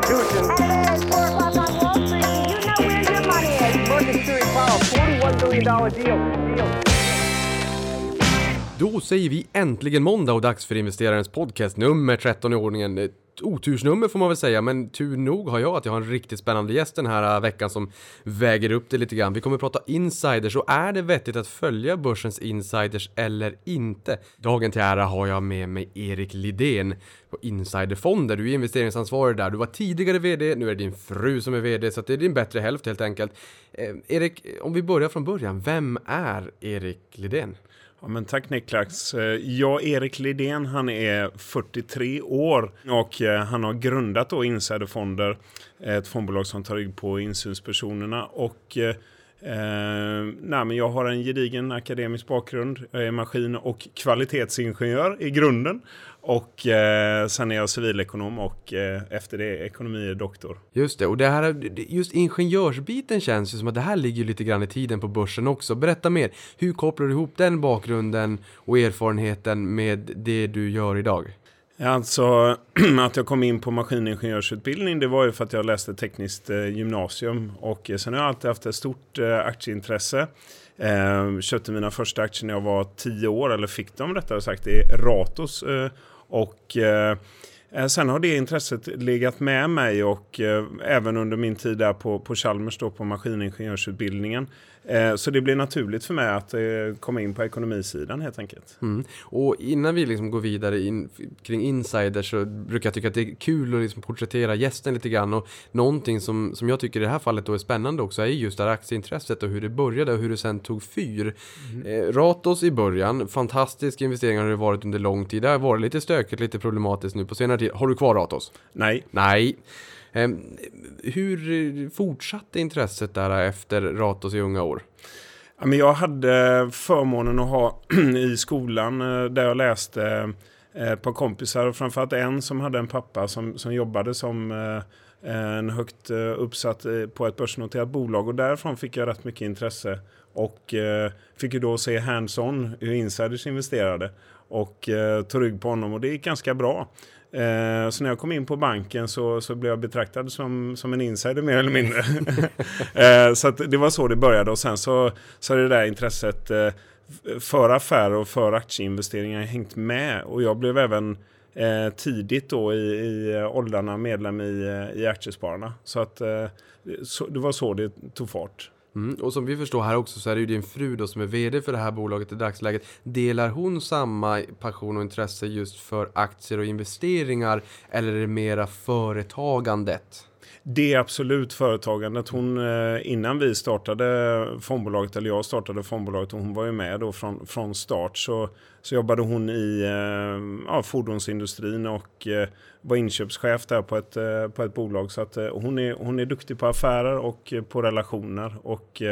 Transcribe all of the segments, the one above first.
Constitution. At 4 o'clock on Wall Street, you know where your money is? Market clearing power, $41 billion deal. deal. Då säger vi äntligen måndag och dags för investerarens podcast nummer 13 i ordningen. Ett otursnummer får man väl säga, men tur nog har jag att jag har en riktigt spännande gäst den här äh, veckan som väger upp det lite grann. Vi kommer att prata insiders och är det vettigt att följa börsens insiders eller inte? Dagen till ära har jag med mig Erik Lidén på Insiderfonder. Du är investeringsansvarig där. Du var tidigare VD, nu är det din fru som är VD, så det är din bättre hälft helt enkelt. Eh, Erik, om vi börjar från början, vem är Erik Lidén? Ja, men tack Niklas. Eh, jag, Erik Lidén, han är 43 år och eh, han har grundat då Insiderfonder, eh, ett fondbolag som tar rygg på insynspersonerna. Och, eh, nej, men jag har en gedigen akademisk bakgrund. Jag är maskin och kvalitetsingenjör i grunden. Och eh, sen är jag civilekonom och eh, efter det ekonomi doktor. Just det, och det här, just ingenjörsbiten känns ju som att det här ligger lite grann i tiden på börsen också. Berätta mer, hur kopplar du ihop den bakgrunden och erfarenheten med det du gör idag? Alltså att jag kom in på maskiningenjörsutbildning det var ju för att jag läste tekniskt eh, gymnasium och eh, sen har jag alltid haft ett stort eh, aktieintresse. Köpte mina första aktier när jag var 10 år, eller fick dem rättare sagt, i Ratos. Och eh, eh, Sen har det intresset legat med mig och eh, även under min tid där på, på Chalmers då på maskiningenjörsutbildningen. Eh, så det blir naturligt för mig att eh, komma in på ekonomisidan helt enkelt. Mm. Och innan vi liksom går vidare in, kring insiders så brukar jag tycka att det är kul att liksom porträttera gästen lite grann och någonting som, som jag tycker i det här fallet då är spännande också är just det här aktieintresset och hur det började och hur det sen tog fyr. Eh, Ratos i början, fantastisk investering har det varit under lång tid. Det har varit lite stökigt, lite problematiskt nu på senare tid. Har du kvar Ratos? Nej, Nej. Ehm, hur fortsatte intresset där efter Ratos i unga år? Jag hade förmånen att ha i skolan eh, där jag läste eh, ett par kompisar och framförallt en som hade en pappa som, som jobbade som eh, en högt uppsatt på ett börsnoterat bolag och därifrån fick jag rätt mycket intresse och fick ju då se hands-on hur insiders investerade och tog rygg på honom och det gick ganska bra. Eh, så när jag kom in på banken så, så blev jag betraktad som, som en insider mer eller mindre. eh, så att det var så det började och sen så, så har det där intresset eh, för affärer och för aktieinvesteringar hängt med. Och jag blev även eh, tidigt då i, i åldrarna medlem i, eh, i Aktiespararna. Så att eh, så, det var så det tog fart. Mm, och som vi förstår här också så är det ju din fru då som är VD för det här bolaget i dagsläget. Delar hon samma passion och intresse just för aktier och investeringar eller är det mera företagandet? Det är absolut företagandet. Hon, eh, innan vi startade fondbolaget, eller jag startade fondbolaget, och hon var ju med då från, från start, så, så jobbade hon i eh, ja, fordonsindustrin och eh, var inköpschef där på ett, eh, på ett bolag. Så att, hon, är, hon är duktig på affärer och på relationer och,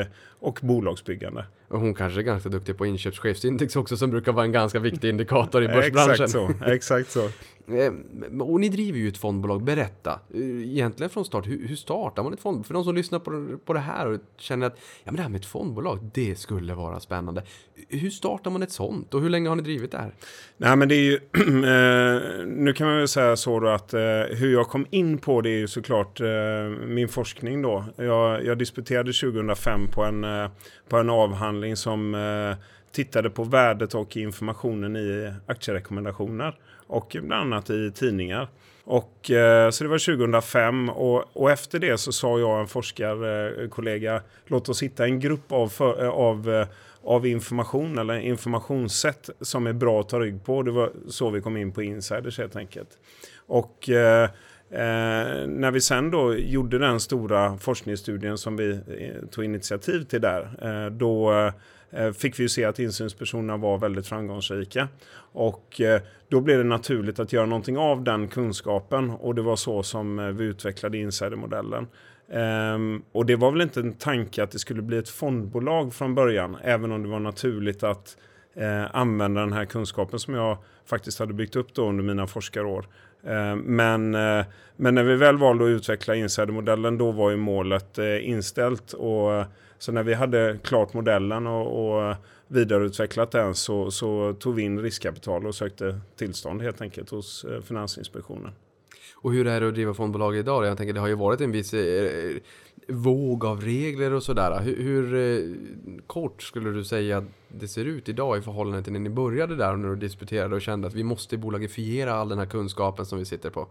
och bolagsbyggande. Och hon kanske är ganska duktig på inköpschefsindex också som brukar vara en ganska viktig indikator i börsbranschen. Exakt så. Exakt så. Och ni driver ju ett fondbolag, berätta. Egentligen från start, hur, hur startar man ett fondbolag? För de som lyssnar på, på det här och känner att ja, men det här med ett fondbolag, det skulle vara spännande. Hur startar man ett sånt och hur länge har ni drivit det här? Nej men det är ju, eh, nu kan man väl säga så då att eh, hur jag kom in på det är ju såklart eh, min forskning då. Jag, jag disputerade 2005 på en, eh, på en avhandling som eh, tittade på värdet och informationen i aktierekommendationer och bland annat i tidningar. Och, eh, så det var 2005 och, och efter det så sa jag och en forskarkollega låt oss hitta en grupp av, för, eh, av, av information eller informationssätt som är bra att ta rygg på. Det var så vi kom in på insiders helt enkelt. Och eh, Eh, när vi sen då gjorde den stora forskningsstudien som vi eh, tog initiativ till där, eh, då eh, fick vi ju se att insynspersonerna var väldigt framgångsrika. Och eh, då blev det naturligt att göra någonting av den kunskapen och det var så som eh, vi utvecklade insidermodellen. Um, och det var väl inte en tanke att det skulle bli ett fondbolag från början, även om det var naturligt att uh, använda den här kunskapen som jag faktiskt hade byggt upp då under mina forskarår. Uh, men, uh, men när vi väl valde att utveckla insidermodellen då var ju målet eh, inställt. Och, så när vi hade klart modellen och, och vidareutvecklat den så, så tog vi in riskkapital och sökte tillstånd helt enkelt hos Finansinspektionen. Och hur är det att driva fondbolag idag? Jag tänker det har ju varit en viss eh, eh, våg av regler och sådär. Hur, hur eh, kort skulle du säga att det ser ut idag i förhållande till när ni började där och när du disputerade och kände att vi måste bolagifiera all den här kunskapen som vi sitter på?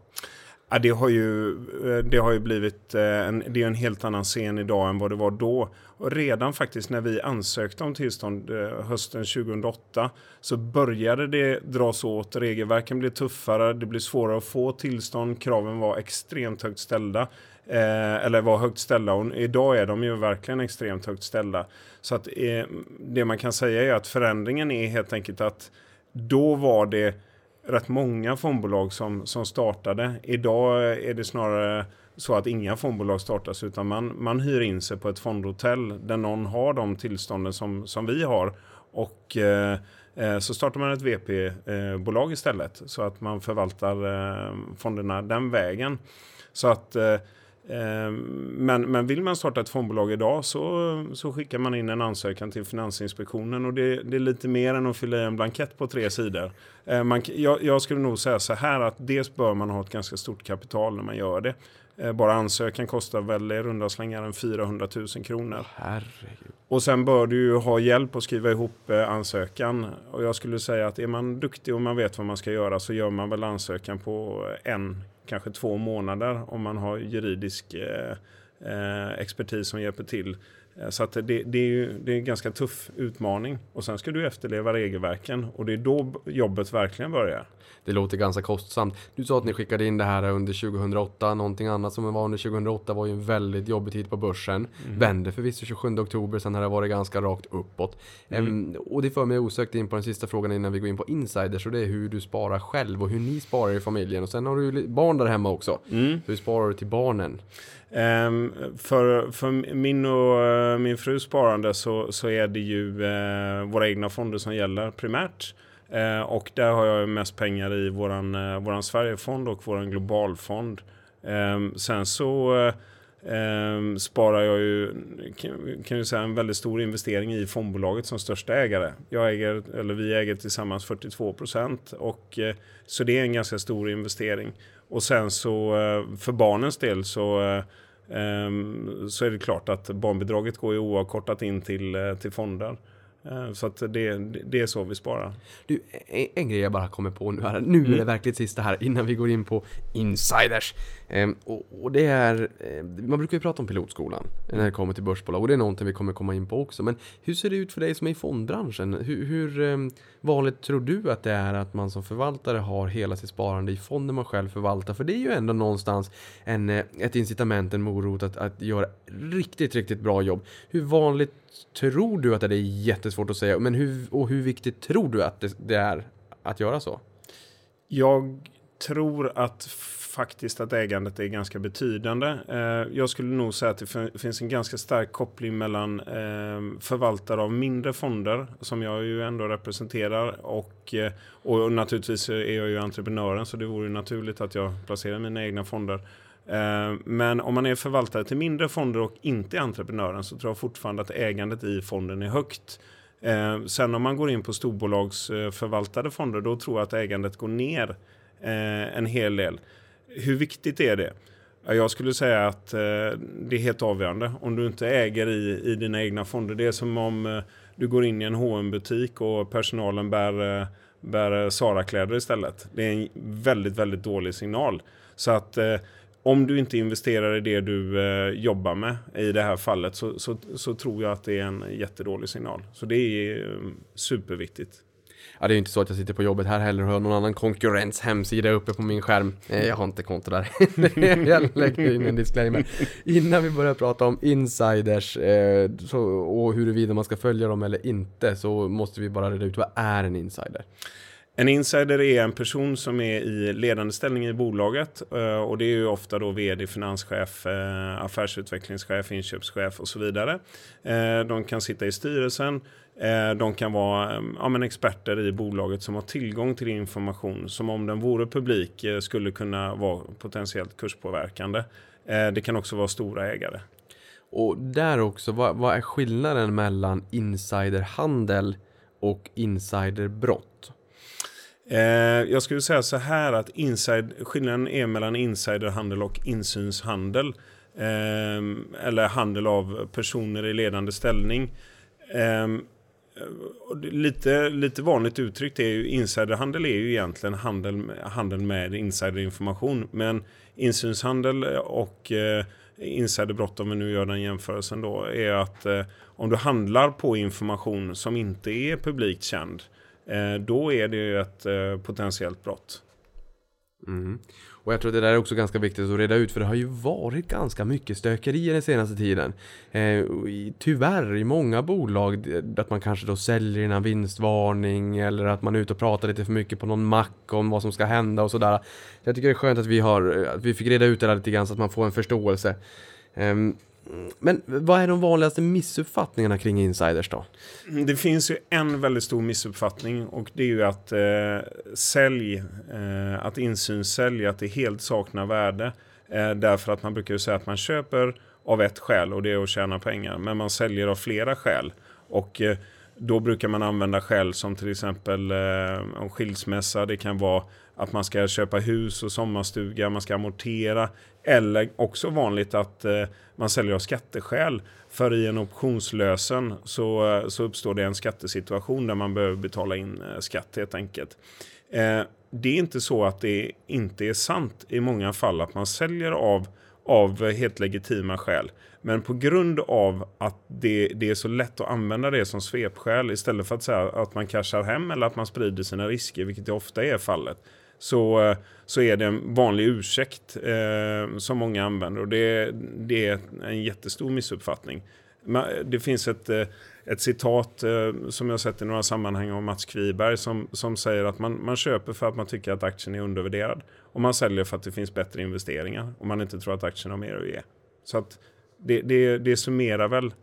Ja, det, har ju, eh, det har ju blivit eh, en, det är en helt annan scen idag än vad det var då. Och redan faktiskt när vi ansökte om tillstånd eh, hösten 2008 så började det dras åt. Regelverken blev tuffare, det blev svårare att få tillstånd. Kraven var extremt högt ställda. Eh, eller var högt ställda och idag är de ju verkligen extremt högt ställda. Så att eh, det man kan säga är att förändringen är helt enkelt att då var det rätt många fondbolag som, som startade. Idag är det snarare så att inga fondbolag startas utan man, man hyr in sig på ett fondhotell där någon har de tillstånden som, som vi har. Och eh, eh så startar man ett VP-bolag istället så att man förvaltar eh, fonderna den vägen. Så att eh, men, men vill man starta ett fondbolag idag så, så skickar man in en ansökan till Finansinspektionen och det, det är lite mer än att fylla i en blankett på tre sidor. Ehm, man, jag, jag skulle nog säga så här att dels bör man ha ett ganska stort kapital när man gör det. Ehm, bara ansökan kostar väl i runda slängar 400 000 kronor. Herregud. Och sen bör du ju ha hjälp att skriva ihop eh, ansökan. Och jag skulle säga att är man duktig och man vet vad man ska göra så gör man väl ansökan på en kanske två månader om man har juridisk eh, eh expertis som hjälper till. Eh, så att det, det, är ju, det är en ganska tuff utmaning. Och sen ska du efterleva regelverken och det är då jobbet verkligen börjar. Det låter ganska kostsamt. Du sa att ni skickade in det här under 2008. Någonting annat som var under 2008 var ju en väldigt jobbig tid på börsen. Mm. Vände förvisso 27 oktober, sen har det varit ganska rakt uppåt. Mm. Um, och det för mig osökt in på den sista frågan innan vi går in på insiders och det är hur du sparar själv och hur ni sparar i familjen. Och sen har du barn där hemma också. Mm. Hur sparar du till barnen? Um, för, för min och Eh, min frus sparande så, så är det ju eh, våra egna fonder som gäller primärt. Eh, och där har jag mest pengar i våran, eh, våran Sverigefond och våran globalfond. Um, sen så Eh, sparar jag ju, kan, kan ju säga, en väldigt stor investering i fondbolaget som största ägare. Jag äger, eller vi äger tillsammans 42 procent. så det är en ganska stor investering. Och sen så för barnens del så Ehm, så är det klart att barnbidraget går ju oavkortat in till, eh, till fonder. Ehm, så att det, det är så vi sparar. Du, en, en grej jag bara kommer på nu här. Nu mm. är det verkligen sista här innan vi går in på insiders. Ehm, och, och, det är, eh, man brukar ju prata om pilotskolan när det kommer till börsbolag och det är någonting vi kommer komma in på också. Men hur ser det ut för dig som är i fondbranschen? Hur, hur eh, vanligt tror du att det är att man som förvaltare har hela sitt sparande i fonden man själv förvaltar? För det är ju ändå någonstans en, eh, ett incitament, en morot att, att göra riktigt, riktigt bra jobb. Hur vanligt tror du att det är? Jättesvårt att säga, men hur, och hur viktigt tror du att det, det är att göra så? Jag tror att faktiskt att ägandet är ganska betydande. Eh, jag skulle nog säga att det finns en ganska stark koppling mellan eh, förvaltare av mindre fonder, som jag ju ändå representerar, och, eh, och naturligtvis är jag ju entreprenören, så det vore naturligt att jag placerar mina egna fonder. Eh, men om man är förvaltare till mindre fonder och inte är entreprenören så tror jag fortfarande att ägandet i fonden är högt. Eh, sen om man går in på storbolagsförvaltade fonder då tror jag att ägandet går ner eh, en hel del hur viktigt är det? Jag skulle säga att det är helt avgörande. Om du inte äger i, i dina egna fonder. Det är som om du går in i en hm butik och personalen bär, bär Sara-kläder istället. Det är en väldigt, väldigt dålig signal. Så att om du inte investerar i det du eh, jobbar med i det här fallet så, så, så tror jag att det är en jättedålig signal. Så det är eh, superviktigt. Ja, det är ju inte så att jag sitter på jobbet här heller och har någon annan konkurrens hemsida uppe på min skärm. Eh, jag har inte konto där. jag lägger in en disclaimer. Innan vi börjar prata om insiders eh, så, och huruvida man ska följa dem eller inte så måste vi bara reda ut vad är en insider? En insider är en person som är i ledande ställning i bolaget eh, och det är ju ofta då vd, finanschef, eh, affärsutvecklingschef, inköpschef och så vidare. Eh, de kan sitta i styrelsen, de kan vara ja, men experter i bolaget som har tillgång till information som om den vore publik skulle kunna vara potentiellt kurspåverkande. Det kan också vara stora ägare. Och där också, vad, vad är skillnaden mellan insiderhandel och insiderbrott? Eh, jag skulle säga så här att inside, skillnaden är mellan insiderhandel och insynshandel. Eh, eller handel av personer i ledande ställning. Eh, lite, lite vanligt uttryckt är ju insiderhandel är ju egentligen handel, handel med insiderinformation. Men insynshandel och eh, insiderbrott, om vi nu gör den jämförelsen då, är att eh, om du handlar på information som inte är publikt känd, eh, Eh, då är det ju ett eh, potentiellt brott. Mm. Och jag tror att det där är också ganska viktigt att reda ut för det har ju varit ganska mycket stökerier den senaste tiden. Eh, tyvärr i många bolag att man kanske då säljer innan vinstvarning eller att man är ute och pratar lite för mycket på någon mack om vad som ska hända och sådär. Jag tycker det är skönt att vi, har, att vi fick reda ut det där lite grann så att man får en förståelse. Eh, men vad är de vanligaste missuppfattningarna kring insiders då? Det finns ju en väldigt stor missuppfattning och det är ju att eh, sälj, eh, att insynssälj, att det helt saknar värde. Eh, därför att man brukar ju säga att man köper av ett skäl och det är att tjäna pengar. Men man säljer av flera skäl. Och eh, då brukar man använda skäl som till exempel eh, om skilsmässa. Det kan vara att man ska köpa hus och sommarstuga, man ska amortera. Eller också vanligt att eh, man säljer av skatteskäl. För i en optionslösen så, eh, så uppstår det en skattesituation där man behöver betala in eh, skatt helt enkelt. Eh, det är inte så att det inte är sant i många fall att man säljer av, av helt legitima skäl. Men på grund av att det, det, är så lätt att använda det som svepskäl istället för att säga att man cashar hem eller att man sprider sina risker, vilket ofta är fallet, så, så är det en vanlig ursäkt eh, som många använder. Och det, det är en jättestor missuppfattning. Det finns ett, eh, ett citat eh, som jag sett i några sammanhang av Mats Kviberg som, som säger att man, man köper för att man tycker att aktien är undervärderad. Och man säljer för att det finns bättre investeringar och man inte tror att aktien har mer att ge. Så att det, det, det summerar väl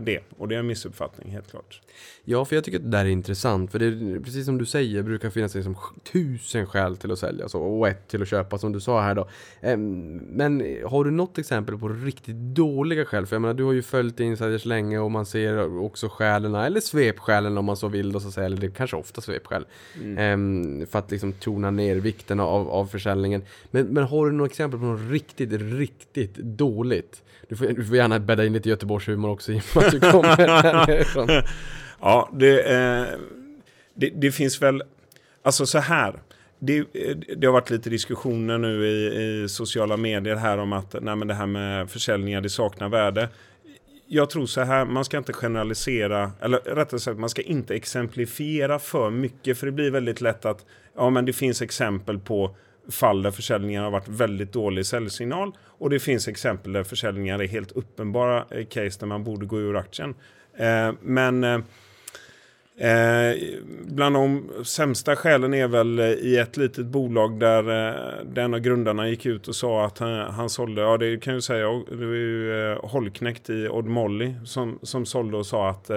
det. Och det är en missuppfattning helt klart. Ja, för jag tycker att det där är intressant. För det är precis som du säger, brukar finnas liksom tusen skäl till att sälja så, och ett till att köpa som du sa här då. Eh, men har du något exempel på riktigt dåliga skäl? För jag menar, du har ju följt insiders länge och man ser också skälen, eller svepskälen om man så vill då så att säga, eller det är kanske ofta svepskäl. Mm. Eh, för att liksom tona ner vikten av, av försäljningen. Men, men har du något exempel på något riktigt, riktigt dåligt? Du får, du får gärna bädda in lite Göteborgshumor också i och med att du kommer Ja, det, eh, det, det, finns väl... Alltså så här. Det, det, har varit lite diskussioner nu i, i, sociala medier här om att nej, men det här med försäljningar det saknar värde. Jag tror så här, man ska inte generalisera, eller rättare sagt man ska inte exemplifiera för mycket för det blir väldigt lätt att ja men det finns exempel på fall där försäljningen har varit väldigt dålig säljsignal och det finns exempel där försäljningar är helt uppenbara eh, case där man borde gå ur aktien. Eh, men eh, eh bland de sämsta skälen är väl eh, i ett litet bolag där eh, den av grundarna gick ut och sa att han, han sålde, ja det kan jag säga, det var ju eh, Holknekt i Odd Molly som, som sålde och sa att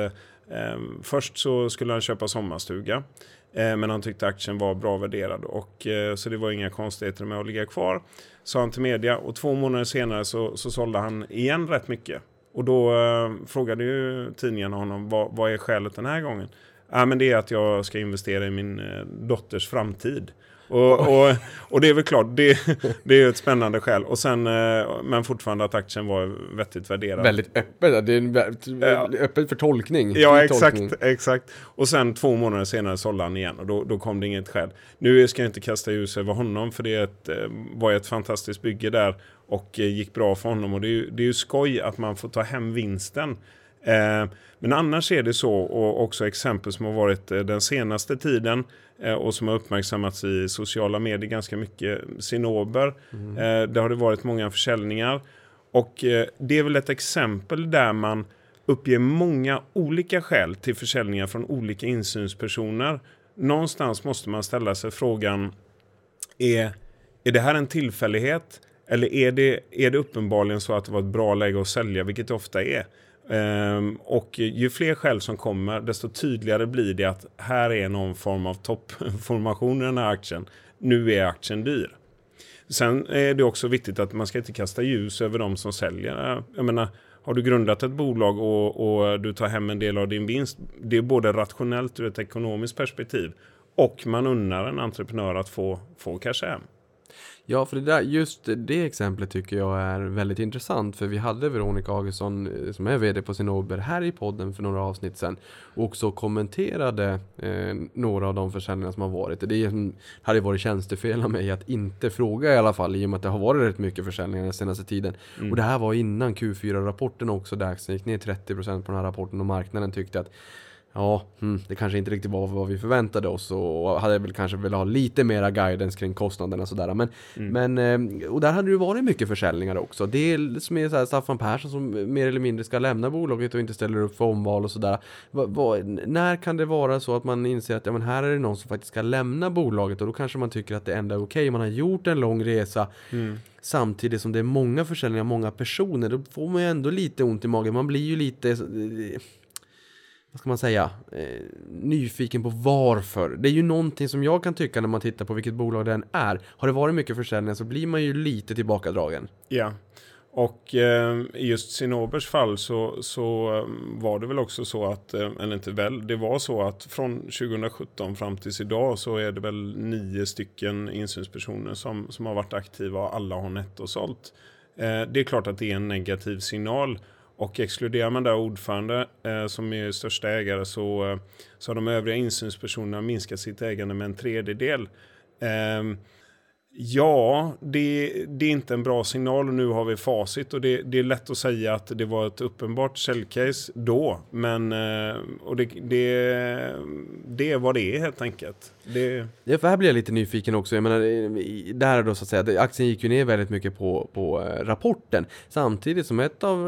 först så skulle han köpa sommarstuga. Eh, men han tyckte aktien var bra värderad och eh, så det var inga konstigheter med att ligga kvar. Sa han till media och två månader senare så, så sålde han igen rätt mycket. Och då eh, frågade ju tidningen honom vad, vad är skälet den här gången? Ja, men det är att jag ska investera i min eh, dotters framtid. Och, och, och, det är väl klart, det, det är ett spännande skäl. Och sen, eh, men fortfarande att aktien var vettigt värderad. Väldigt öppet, det är öppet för tolkning. Ja, exakt, tolkning. exakt. Och sen två månader senare sålde han igen och då, då kom det inget skäl. Nu ska jag inte kasta ljus över honom för det ett, eh, var ett fantastiskt bygge där och gick bra för honom. Och det är, ju, det är ju skoj att man får ta hem vinsten. Eh, men annars är det så, och också exempel som har varit eh, den senaste tiden eh, och som har uppmärksammats i sociala medier ganska mycket, Sinober. Mm. Där har det varit många försäljningar. Och det är väl ett exempel där man uppger många olika skäl till försäljningar från olika insynspersoner. Någonstans måste man ställa sig frågan, är, är det här en tillfällighet? Eller är det, är det uppenbarligen så att det var ett bra läge att sälja, vilket det ofta är? Um, och ju fler skäl som kommer, desto tydligare blir det att här är någon form av toppformation i den här aktien. Nu är aktien dyr. Sen är det också viktigt att man ska inte kasta ljus över de som säljer. Jag menar, har du grundat ett bolag och, och du tar hem en del av din vinst, det är både rationellt ur ett ekonomiskt perspektiv och man unnar en entreprenör att få, få cash hem. Ja, för det där, just det exemplet tycker jag är väldigt intressant. För vi hade Veronica Augustsson eh, som är VD på Cinnober här i podden för några avsnitt sedan. Och också kommenterade eh, några av de försäljningar som har varit. Det hade varit tjänstefel av mig att inte fråga i alla fall i och med att det har varit rätt mycket försäljningar den senaste tiden. Mm. Och det här var innan Q4-rapporten också. Där aktien gick ner 30% på den här rapporten och marknaden tyckte att Ja, hmm, det kanske inte riktigt var vad vi förväntade oss och hade väl kanske velat ha lite mera guidance kring kostnaderna och sådär. Men, mm. men, eh, och där hade det varit mycket försäljningar också. Dels med så här Staffan Persson som mer eller mindre ska lämna bolaget och inte ställer upp för omval och sådär. När kan det vara så att man inser att ja, men här är det någon som faktiskt ska lämna bolaget och då kanske man tycker att det ändå är okej. Okay. Man har gjort en lång resa. Mm. Samtidigt som det är många försäljningar, många personer, då får man ju ändå lite ont i magen. Man blir ju lite vad ska man säga, eh, nyfiken på varför. Det är ju någonting som jag kan tycka när man tittar på vilket bolag det än är. Har det varit mycket försäljning så blir man ju lite tillbakadragen. Ja, och eh, i just Sinobers fall så, så eh, var det väl också så att, eh, eller inte väl, det var så att från 2017 fram tills idag så är det väl nio stycken insynspersoner som, som har varit aktiva och alla har nettosålt. Eh, det är klart att det är en negativ signal och exkluderar man där ordförande eh, som är största ägare så, eh, så har de övriga insynspersonerna minskat sitt ägande med en tredjedel. Eh, Ja, det, det, är inte en bra signal och nu har vi facit och det, det är lätt att säga att det var ett uppenbart säljcase då. Men eh, och det, det, det är vad det är helt enkelt. Det... Ja, för här blir jag lite nyfiken också. Jag menar, där då så att säga, aktien gick ju ner väldigt mycket på, på eh, rapporten. Samtidigt som ett av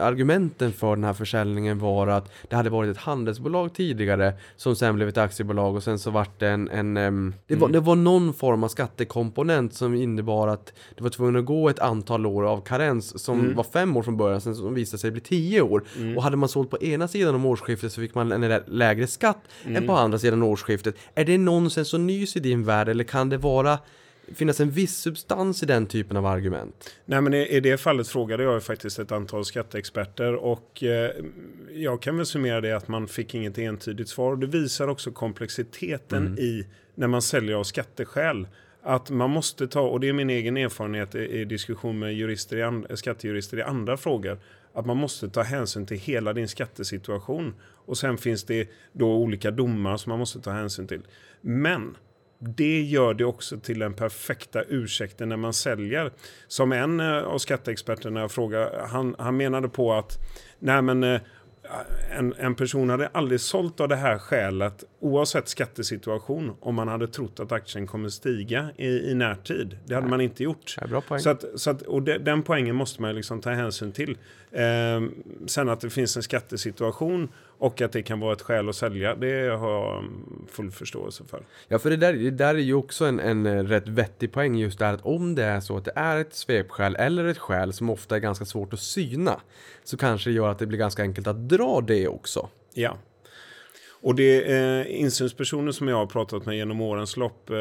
argumenten för den här försäljningen var att det hade varit ett handelsbolag tidigare som sen blev ett aktiebolag och sen så vart det en, en det, var, mm. det var någon form av skatte skattekomponent som innebar att det var tvungen att gå ett antal år av karens som mm. var fem år från början, sen som visade sig bli tio år. Mm. Och hade man sålt på ena sidan om årsskiftet så fick man en lägre skatt mm. än på andra sidan årsskiftet. Är det nonsens och nys i din värld eller kan det vara finnas en viss substans i den typen av argument? Nej, men i, i det fallet frågade jag faktiskt ett antal skatteexperter och eh, jag kan väl summera det att man fick inget entydigt svar. Det visar också komplexiteten mm. i när man säljer av skatteskäl att man måste ta, och det är min egen erfarenhet i, i diskussion med jurister i and, skattejurister i andra frågor, att man måste ta hänsyn till hela din skattesituation. Och sen finns det då olika domar som man måste ta hänsyn till. Men det gör det också till den perfekta ursäkten när man säljer. Som en eh, av skatteexperterna frågade, han, han menade på att nej men eh, en, en person hade aldrig sålt av det här skälet oavsett skattesituation om man hade trott att aktien kommer stiga i, i närtid. Det hade Nej. man inte gjort. Ja, bra poäng. Så att, så att, och de, den poängen måste man liksom ta hänsyn till. Eh, sen att det finns en skattesituation och att det kan vara ett skäl att sälja, det har jag full förståelse för. Ja, för det där, det där är ju också en, en eh, rätt vettig poäng just där att om det är så att det är ett svepskäl eller ett skäl som ofta är ganska svårt att syna så kanske det gör att det blir ganska enkelt att dra det också. Ja. Och det är eh, insynspersoner som jag har pratat med genom årens lopp, eh,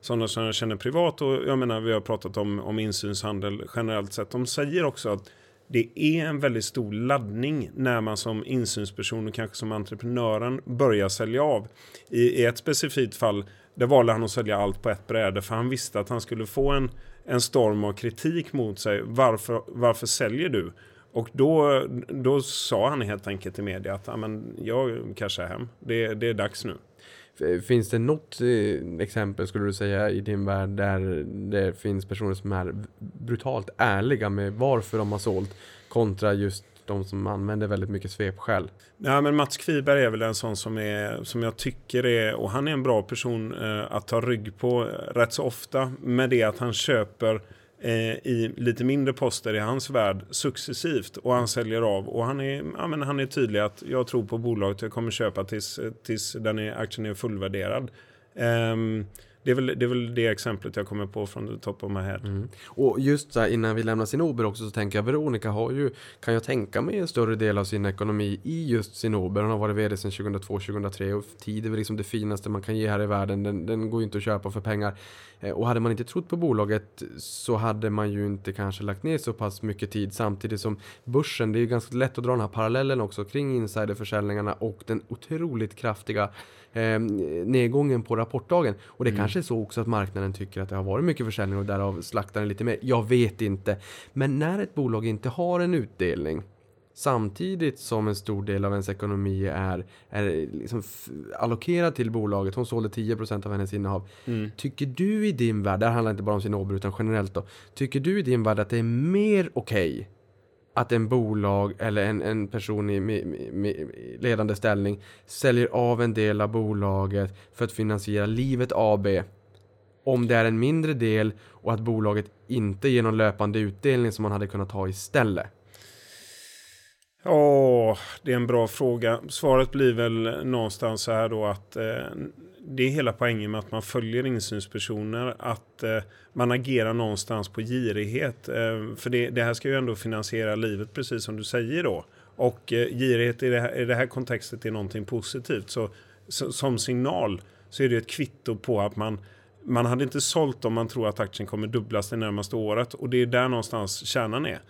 sådana som jag känner privat och jag menar vi har pratat om, om insynshandel generellt sett, de säger också att det är en väldigt stor laddning när man som insynsperson och kanske som entreprenören börjar sälja av. I, i ett specifikt fall där valde han att sälja allt på ett bräde för han visste att han skulle få en, en storm av kritik mot sig. Varför, varför säljer du? Och då, då sa han helt enkelt i media att jag cashar hem. Det, det är dags nu. Eh, finns det något eh, exempel skulle du säga i din värld där det finns personer som är brutalt ärliga med varför de har sålt kontra just de som använder väldigt mycket svepskäl? Ja, men Mats Kviberg är väl en sån som, är, som jag tycker är, och han är en bra person eh, att ta rygg på rätt så ofta med det att han köper eh, Eh, i lite mindre poster i hans värld successivt och han säljer av och han är, ja, men han är tydlig att jag tror på bolaget, jag kommer köpa tills, tills den är, aktien är fullvärderad. Um, det är, väl, det är väl det exemplet jag kommer på från the top of my head. Mm. Och just så här, innan vi lämnar Sinober också så tänker jag Veronica har ju, kan jag tänka mig en större del av sin ekonomi i just Sinober. Hon har varit vd sedan 2002-2003 och tid är väl liksom det finaste man kan ge här i världen. Den, den går ju inte att köpa för pengar. Eh, och hade man inte trott på bolaget så hade man ju inte kanske lagt ner så pass mycket tid samtidigt som börsen, det är ju ganska lätt att dra den här parallellen också kring insiderförsäljningarna och den otroligt kraftiga eh, nedgången på rapportdagen. Och det kanske är så också att marknaden tycker att det har varit mycket försäljning och därav slaktar den lite mer. Jag vet inte. Men när ett bolag inte har en utdelning Samtidigt som en stor del av ens ekonomi är, är liksom allokerad till bolaget. Hon sålde 10% av hennes innehav. Tycker du i din värld, det här handlar inte bara om sin Åbro utan generellt då. Tycker du i din värld att det är mer okej att en bolag eller en, en person i mi- mi- ledande ställning säljer av en del av bolaget för att finansiera Livet AB om det är en mindre del och att bolaget inte ger någon löpande utdelning som man hade kunnat ha istället? Åh, det är en bra fråga. Svaret blir väl någonstans så här då att eh, det är hela poängen med att man följer insynspersoner, att eh, man agerar någonstans på girighet. Eh, för det, det här ska ju ändå finansiera livet, precis som du säger då. Och eh, girighet i det, här, i det här kontextet är någonting positivt. Så, så som signal så är det ett kvitto på att man man hade inte sålt om man tror att aktien kommer dubblas det närmaste året. Och det är där någonstans kärnan är.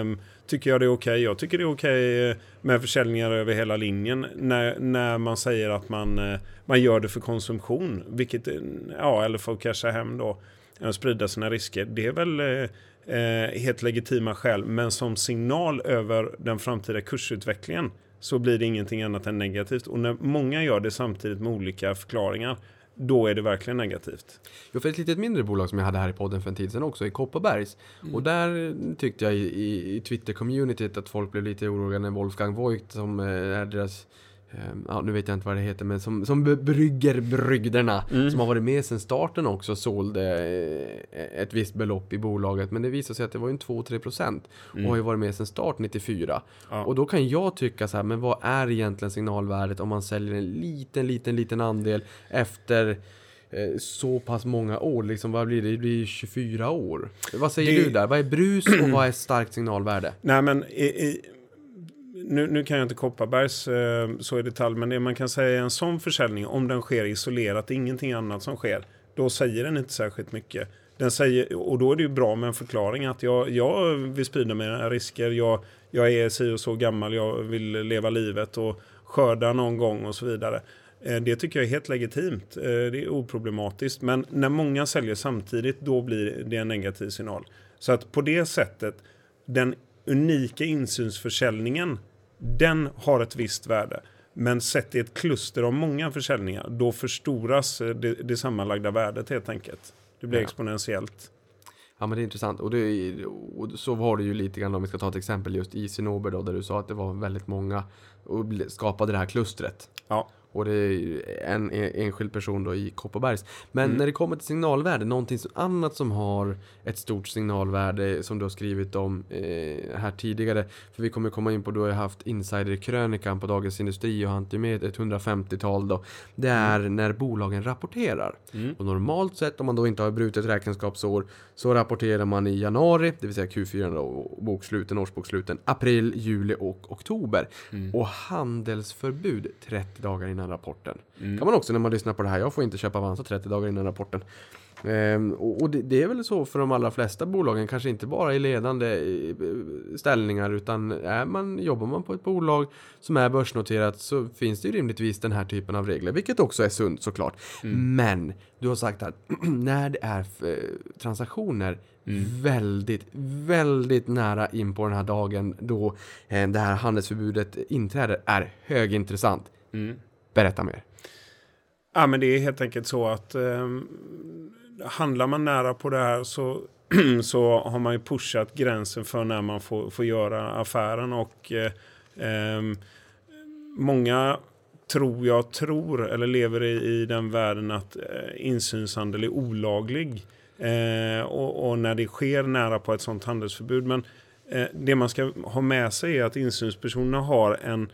Um, tycker jag det är okej? Jag tycker det är okej okay med försäljningar över hela linjen. När, när man säger att man, eh, man gör det för konsumtion. Vilket, eh, ja, eller för att casha hem då. eh, Sprida sina risker. Det är väl eh, helt legitima skäl. Men som signal över den framtida kursutvecklingen så blir det ingenting annat än negativt. Och när många gör det samtidigt med olika förklaringar då är det verkligen negativt. Jo, för ett litet mindre bolag som jag hade här i podden för en tid sedan också, i Kopparbergs. Och där tyckte jag i, i, i Twitter-communityt att folk blev lite oroliga när Wolfgang Voigt, som eh, är deras Ja, nu vet jag inte vad det heter, men som, som brygger brygderna, som har varit med sedan starten också, sålde eh, ett visst belopp i bolaget. Men det visade sig att det var ju en 2-3 procent och har ju varit med sedan start 94. Ja. Och då kan jag tycka så här, men vad är egentligen signalvärdet om man säljer en liten, liten, liten andel efter eh, så pass många år? Liksom, vad blir det? Det blir 24 år. Vad säger Det- du där? Vad är brus och vad är starkt signalvärde? Nej, men i, i, nu, nu kan jag inte Kopparbergs eh, så i detalj, men det man kan säga är en sån försäljning, om den sker isolerat, det är ingenting annat som sker, då säger den inte särskilt mycket. Den säger, och då är det ju bra med en förklaring att jag, jag vill sprida mina risker, jag, jag är si och så gammal, jag vill leva livet och skörda någon gång och så vidare. Eh, det tycker jag är helt legitimt. Eh, det är oproblematiskt. Men när många säljer samtidigt, då blir det en negativ signal. Så att på det sättet, den unika insynsförsäljningen, den har ett visst värde. Men sett i ett kluster av många försäljningar, då förstoras eh, det, det sammanlagda värdet helt enkelt. Det blir Ja. exponentiellt. Ja men det är intressant. Och, det, och så var det ju lite grann om vi ska ta ett exempel just i Cinnober då, där du sa att det var väldigt många och skapade det här klustret. Ja. Och det är en, en enskild person då i Kopparbergs. Men när det kommer till signalvärde, någonting annat som har ett stort signalvärde som du har skrivit om eh, här tidigare. För vi kommer komma in på, du har ju haft insiderkrönikan på Dagens Industri och han med ett 150-tal då. Det är när bolagen rapporterar. Och normalt sett om man då inte har brutit räkenskapsår så rapporterar man i januari, det vill säga Q4 då, och boksluten, årsboksluten, april, juli och oktober. Och handelsförbud 30 dagar innan rapporten. Kan man också när man lyssnar på det här, jag får inte köpa Avanza 30 dagar innan rapporten. Ehm, och och det, det är väl så för de allra flesta bolagen, kanske inte bara i ledande eh, ställningar utan är man, jobbar man på ett bolag som är börsnoterat så finns det ju rimligtvis den här typen av regler, vilket också är sunt såklart. Men du har sagt att när det är eh, transaktioner väldigt, väldigt nära in på den här dagen då eh, det här handelsförbudet inträder är högintressant. Berätta mer. Ja, men det är helt enkelt så att eh, handlar man nära på det här så, så har man ju pushat gränsen för när man får, får göra affären. Och eh, eh, många tror jag tror, eller lever i, i den världen att eh, insynshandel är olaglig. Eh, och, och när det sker nära på ett sånt handelsförbud. Men eh, det man ska ha med sig är att insynspersonerna har en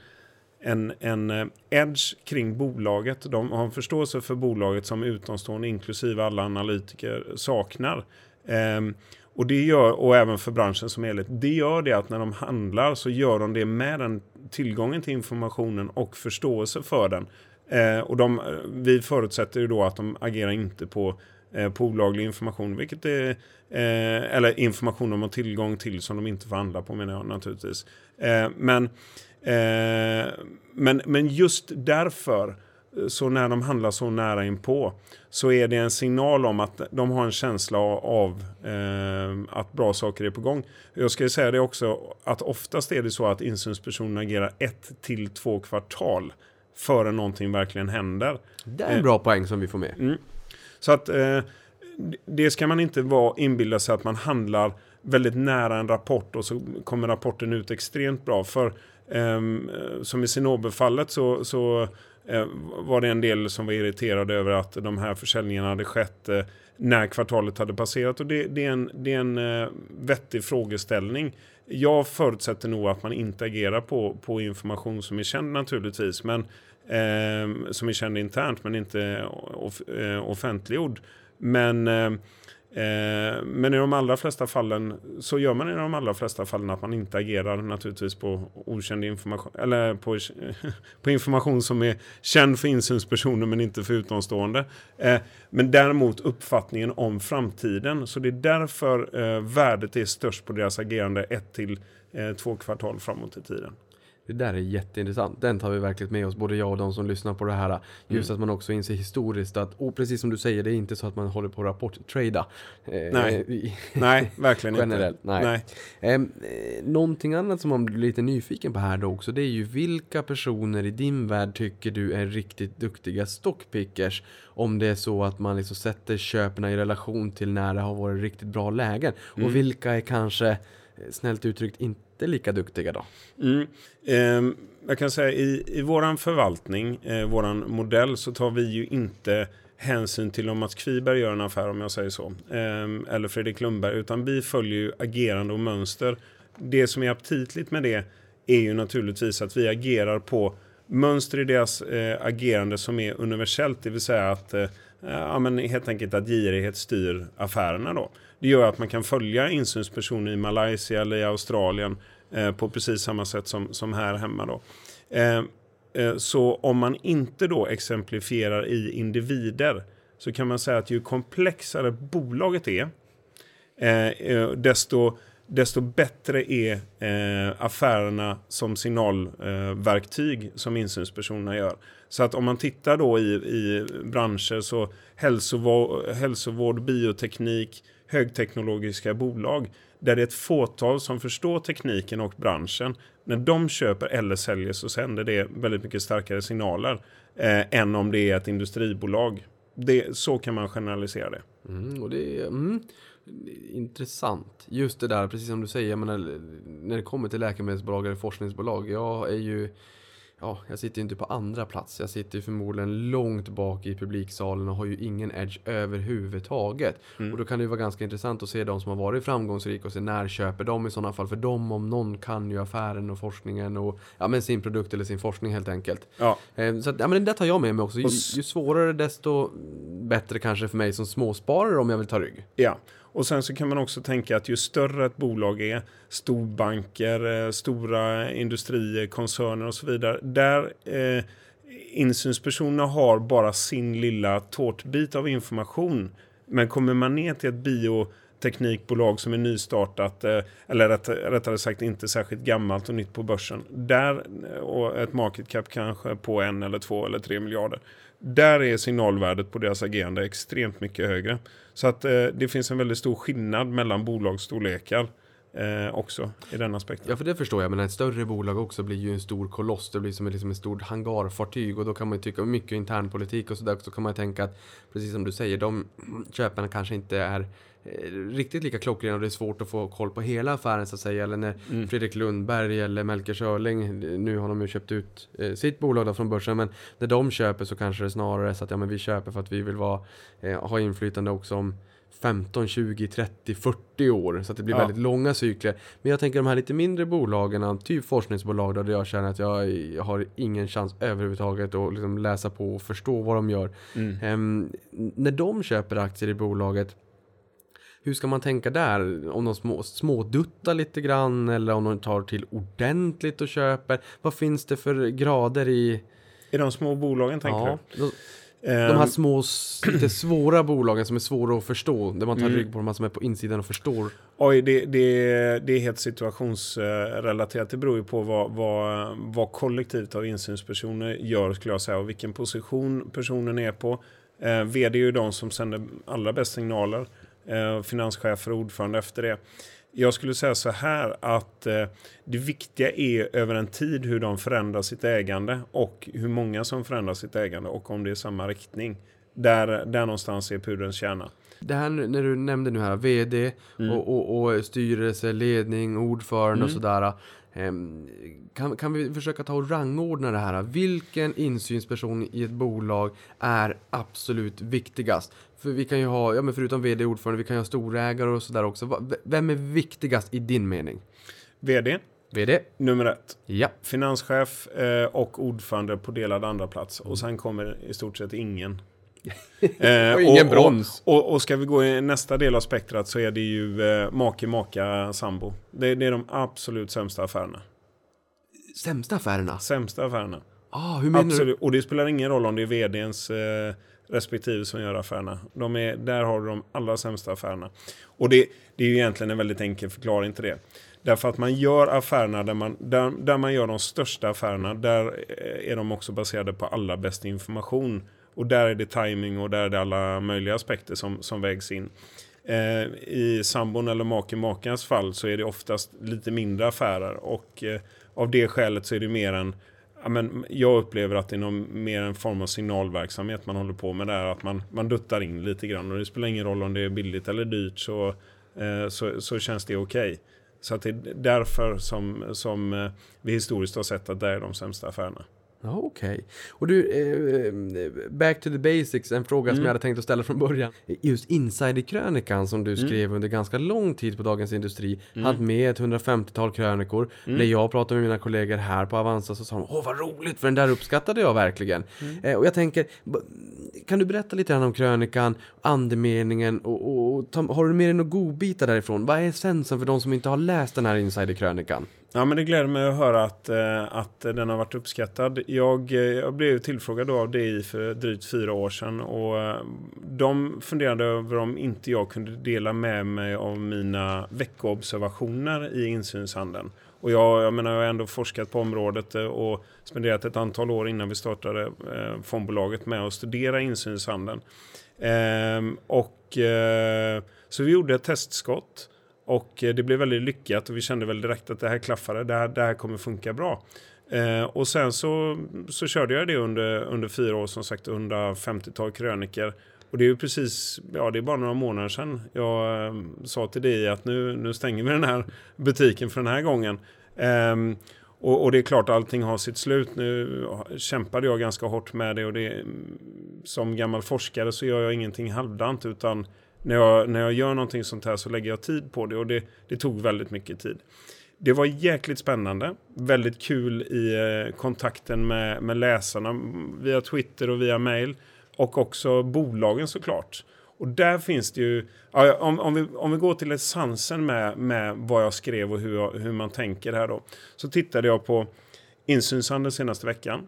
en, en eh, edge kring bolaget. De har en förståelse för bolaget som utomstående, inklusive alla analytiker, saknar. Ehm, och det gör, och även för branschen som helhet, det gör det att när de handlar så gör de det med den tillgången till informationen och förståelse för den. Eh, och de, eh, vi förutsätter ju då att de agerar inte på, eh, på olaglig information, vilket är, eh, eller information de har tillgång till som de inte får handla på menar jag naturligtvis. Eh, men, eh, men, men just därför så när de handlar så nära inpå så är det en signal om att de har en känsla av eh, att bra saker är på gång. Jag ska säga det också att oftast är det så att insynspersonen agerar ett till två kvartal före någonting verkligen händer. Det är en bra poäng som vi får med. Så att eh, det ska man inte vara inbilla sig att man handlar väldigt nära en rapport och så kommer rapporten ut extremt bra. För Ehm, eh, som i Sinobefallet så, så eh, var det en del som var irriterade över att de här försäljningarna hade skett eh, när kvartalet hade passerat. Och det, det är en, det är en vettig frågeställning. Jag förutsätter nog att man inte agerar på, på information som är känd naturligtvis. Men, eh, som är känd internt men inte off, eh, offentliggjord. Men, eh, Eh, men i de allra flesta fallen så gör man i de allra flesta fallen att man inte agerar naturligtvis på okänd information eller på, på information som är känd för insynspersoner men inte för utomstående. Eh, men däremot uppfattningen om framtiden. Så det är därför eh, värdet är störst på deras agerande ett till två kvartal framåt i tiden. Det där är jätteintressant. Den tar vi verkligen med oss, både jag och de som lyssnar på det här. Just att man också inser historiskt att, och precis som du säger, det är inte så att man håller på att rapporttrada. Eh, Nej. Nej, verkligen Generellt, inte. nej. Ehm, eh, någonting annat som man blir lite nyfiken på här då också, det är ju vilka personer i din värld tycker du är riktigt duktiga stockpickers? Om det är så att man liksom sätter köperna i relation till när det har varit riktigt bra lägen. Mm. Och vilka är kanske, snällt uttryckt, inte lika duktiga då? Mm. Eh, jag kan säga i, i våran förvaltning, eh, våran modell, så tar vi ju inte hänsyn till om Mats Kviberg gör en affär om jag säger så. eh, eller Fredrik Lundberg. Utan vi följer ju agerande och mönster. Det som är aptitligt med det är ju naturligtvis att vi agerar på mönster i deras eh, agerande som är universellt. Det vill säga att eh, ja, men helt enkelt att girighet styr affärerna då. Det gör att man kan följa insynspersoner i Malaysia eller i Australien eh, på precis samma sätt som, som här hemma då. Eh, eh, så om man inte då exemplifierar i individer så kan man säga att ju komplexare bolaget är eh, eh desto, desto bättre är eh, affärerna som signalverktyg eh, som insynspersonerna gör. Så att om man tittar då i, i branscher så hälsovård, hälsovård, bioteknik, högteknologiska bolag där det är ett fåtal som förstår tekniken och branschen. När de köper eller säljer så sänder det väldigt mycket starkare signaler eh, än om det är ett industribolag. Det, så kan man generalisera det. Mm, och det är mm, intressant. Just det där, precis som du säger, menar, när det kommer till läkemedelsbolag eller forskningsbolag. Jag är ju, ja, jag sitter ju inte på andra plats. Jag sitter ju förmodligen långt bak i publiksalen och har ju ingen edge överhuvudtaget. Och då kan det ju vara ganska intressant att se de som har varit framgångsrika och se när köper de i sådana fall. För de om någon kan ju affären och forskningen och ja, men sin produkt eller sin forskning helt enkelt. Ja. Eh, Så att, ja, men det tar jag med mig också. Ju, ju svårare desto bättre kanske för mig som småsparare om jag vill ta rygg. Ja, och sen så kan man också tänka att ju större ett bolag är, storbanker, eh, stora industrier, koncerner och så vidare, där eh, insynspersonerna har bara sin lilla tårtbit av information. Men kommer man ner till ett bioteknikbolag som är nystartat, eh, eller rätt, rättare sagt inte särskilt gammalt och nytt på börsen, där, och ett market cap kanske på en eller två eller tre miljarder, där är signalvärdet på deras agerande extremt mycket högre. Så att eh, det finns en väldigt stor skillnad mellan bolagsstorlekar eh, också i den aspekten. Ja, för det förstår jag. Men ett större bolag också blir ju en stor koloss. Det blir som, liksom ett stort hangarfartyg. Och då kan man ju tycka mycket internpolitik och sådär. Så kan man ju tänka att, precis som du säger, de köparna kanske inte är eh, riktigt lika klockrena och det är svårt att få koll på hela affären så att säga. Eller när Fredrik Lundberg eller Melker Schörling, nu har de ju köpt ut eh, sitt bolag då från börsen, men när de köper så kanske det snarare är så att ja, men vi köper för att vi vill vara, eh, ha inflytande också om 15, 20, 30, 40 år. Så att det blir Ja. väldigt långa cykler. Men jag tänker de här lite mindre bolagen, typ forskningsbolag där jag känner att jag, jag har ingen chans överhuvudtaget att liksom läsa på och förstå vad de gör. Mm. Ehm, när de köper aktier i bolaget, hur ska man tänka där? Om de små, småduttar lite grann eller om de tar till ordentligt och köper? Vad finns det för grader i... I de små bolagen tänker ja, du? De här små, s- lite svåra bolagen som är svåra att förstå. Där man tar Mm. rygg på de här som är på insidan och förstår. Oj, det, det, det är helt situationsrelaterat. Det beror ju på vad, vad, vad kollektivet av insynspersoner gör skulle jag säga och vilken position personen är på. Eh, vd är ju de som sänder allra bäst signaler. Eh, finanschefer och ordförande efter det. Jag skulle säga så här att eh, det viktiga är över en tid hur de förändrar sitt ägande och hur många som förändrar sitt ägande och om det är samma riktning. Där, där någonstans är pudelns kärna. Det här när du nämnde nu här, VD Mm. och, och, och styrelse, ledning, ordförande och sådär. Ehm, Kan, kan vi försöka ta och rangordna det här? Vilken insynsperson i ett bolag är absolut viktigast? För vi kan ju ha, ja men förutom VD och ordförande, vi kan ju ha storägare och sådär också. Vem är viktigast i din mening? VD, VD? nummer ett. Ja. Finanschef eh, och ordförande på delad andra plats och sen kommer i stort sett ingen. Eh, Och ingen brons. Och, och, och ska vi gå i nästa del av spektrat så är det ju eh, make, maka, sambo. Det, det är de absolut sämsta affärerna. Sämsta affärerna? Sämsta affärerna. Ah, hur menar du? Och det spelar ingen roll om det är vdns eh, respektive som gör affärerna. De är, där har du de allra sämsta affärerna. Och det, det är ju egentligen en väldigt enkel förklaring till det. Därför att man gör affärerna där man, där, där man gör de största affärerna, där eh, är de också baserade på allra bästa information. Och där är det timing och där är det alla möjliga aspekter som, som vägs in. Eh, I sambon eller make-makans fall så är det oftast lite mindre affärer och eh, av det skälet så är det mer en Ja, men jag upplever att det är någon, mer en form av signalverksamhet man håller på med där. Att man, man duttar in lite grann och det spelar ingen roll om det är billigt eller dyrt så, eh, så, så känns det okej. Så att det är därför som, som eh, vi historiskt har sett att det är de sämsta affärerna. Ja, Okej. Och du, eh, back to the basics, en fråga Mm. som jag hade tänkt att ställa från början. Just insiderkrönikan som du Mm. skrev under ganska lång tid på Dagens Industri, hade med ett 150-tal krönikor. Mm. När jag pratade med mina kollegor här på Avanza så sa de Åh vad roligt, för den där uppskattade jag verkligen. Mm. Eh, och jag tänker, kan du berätta lite grann om krönikan, andemeningen och, och, och ta, har du med dig några godbitar därifrån? Vad är essensen för de som inte har läst den här insiderkrönikan? Ja, men det gläder mig att höra att, eh, att den har varit uppskattad. Jag, eh, jag blev tillfrågad av DI för drygt fyra år sedan och eh, de funderade över om inte jag kunde dela med mig av mina veckoobservationer i insynshandeln. Och jag, jag menar, jag har ändå forskat på området och spenderat ett antal år innan vi startade eh, fondbolaget med att studera insynshandeln. Ehm, och, eh, så vi gjorde ett testskott. Och eh, det blev väldigt lyckat och vi kände väl direkt att det här klaffade, det här, det här kommer funka bra. Eh, och sen så, så körde jag det under, under fyra år, som sagt 150-tal kröniker. Och det är ju precis, ja det är bara några månader sedan jag eh, sa till dig att nu, nu stänger vi den här butiken för den här gången. Eh, och, och det är klart allting har sitt slut. Nu kämpade jag ganska hårt med det och det, som gammal forskare så gör jag ingenting halvdant utan när jag, när jag gör någonting sånt här så lägger jag tid på det och det, det tog väldigt mycket tid. Det var jäkligt spännande, väldigt kul i eh, kontakten med, med läsarna via Twitter och via mail och också bolagen såklart. Och där finns det ju, om, om, vi, om vi går till essensen med, med vad jag skrev och hur, jag, hur man tänker här då. Så tittade jag på insynshandeln senaste veckan.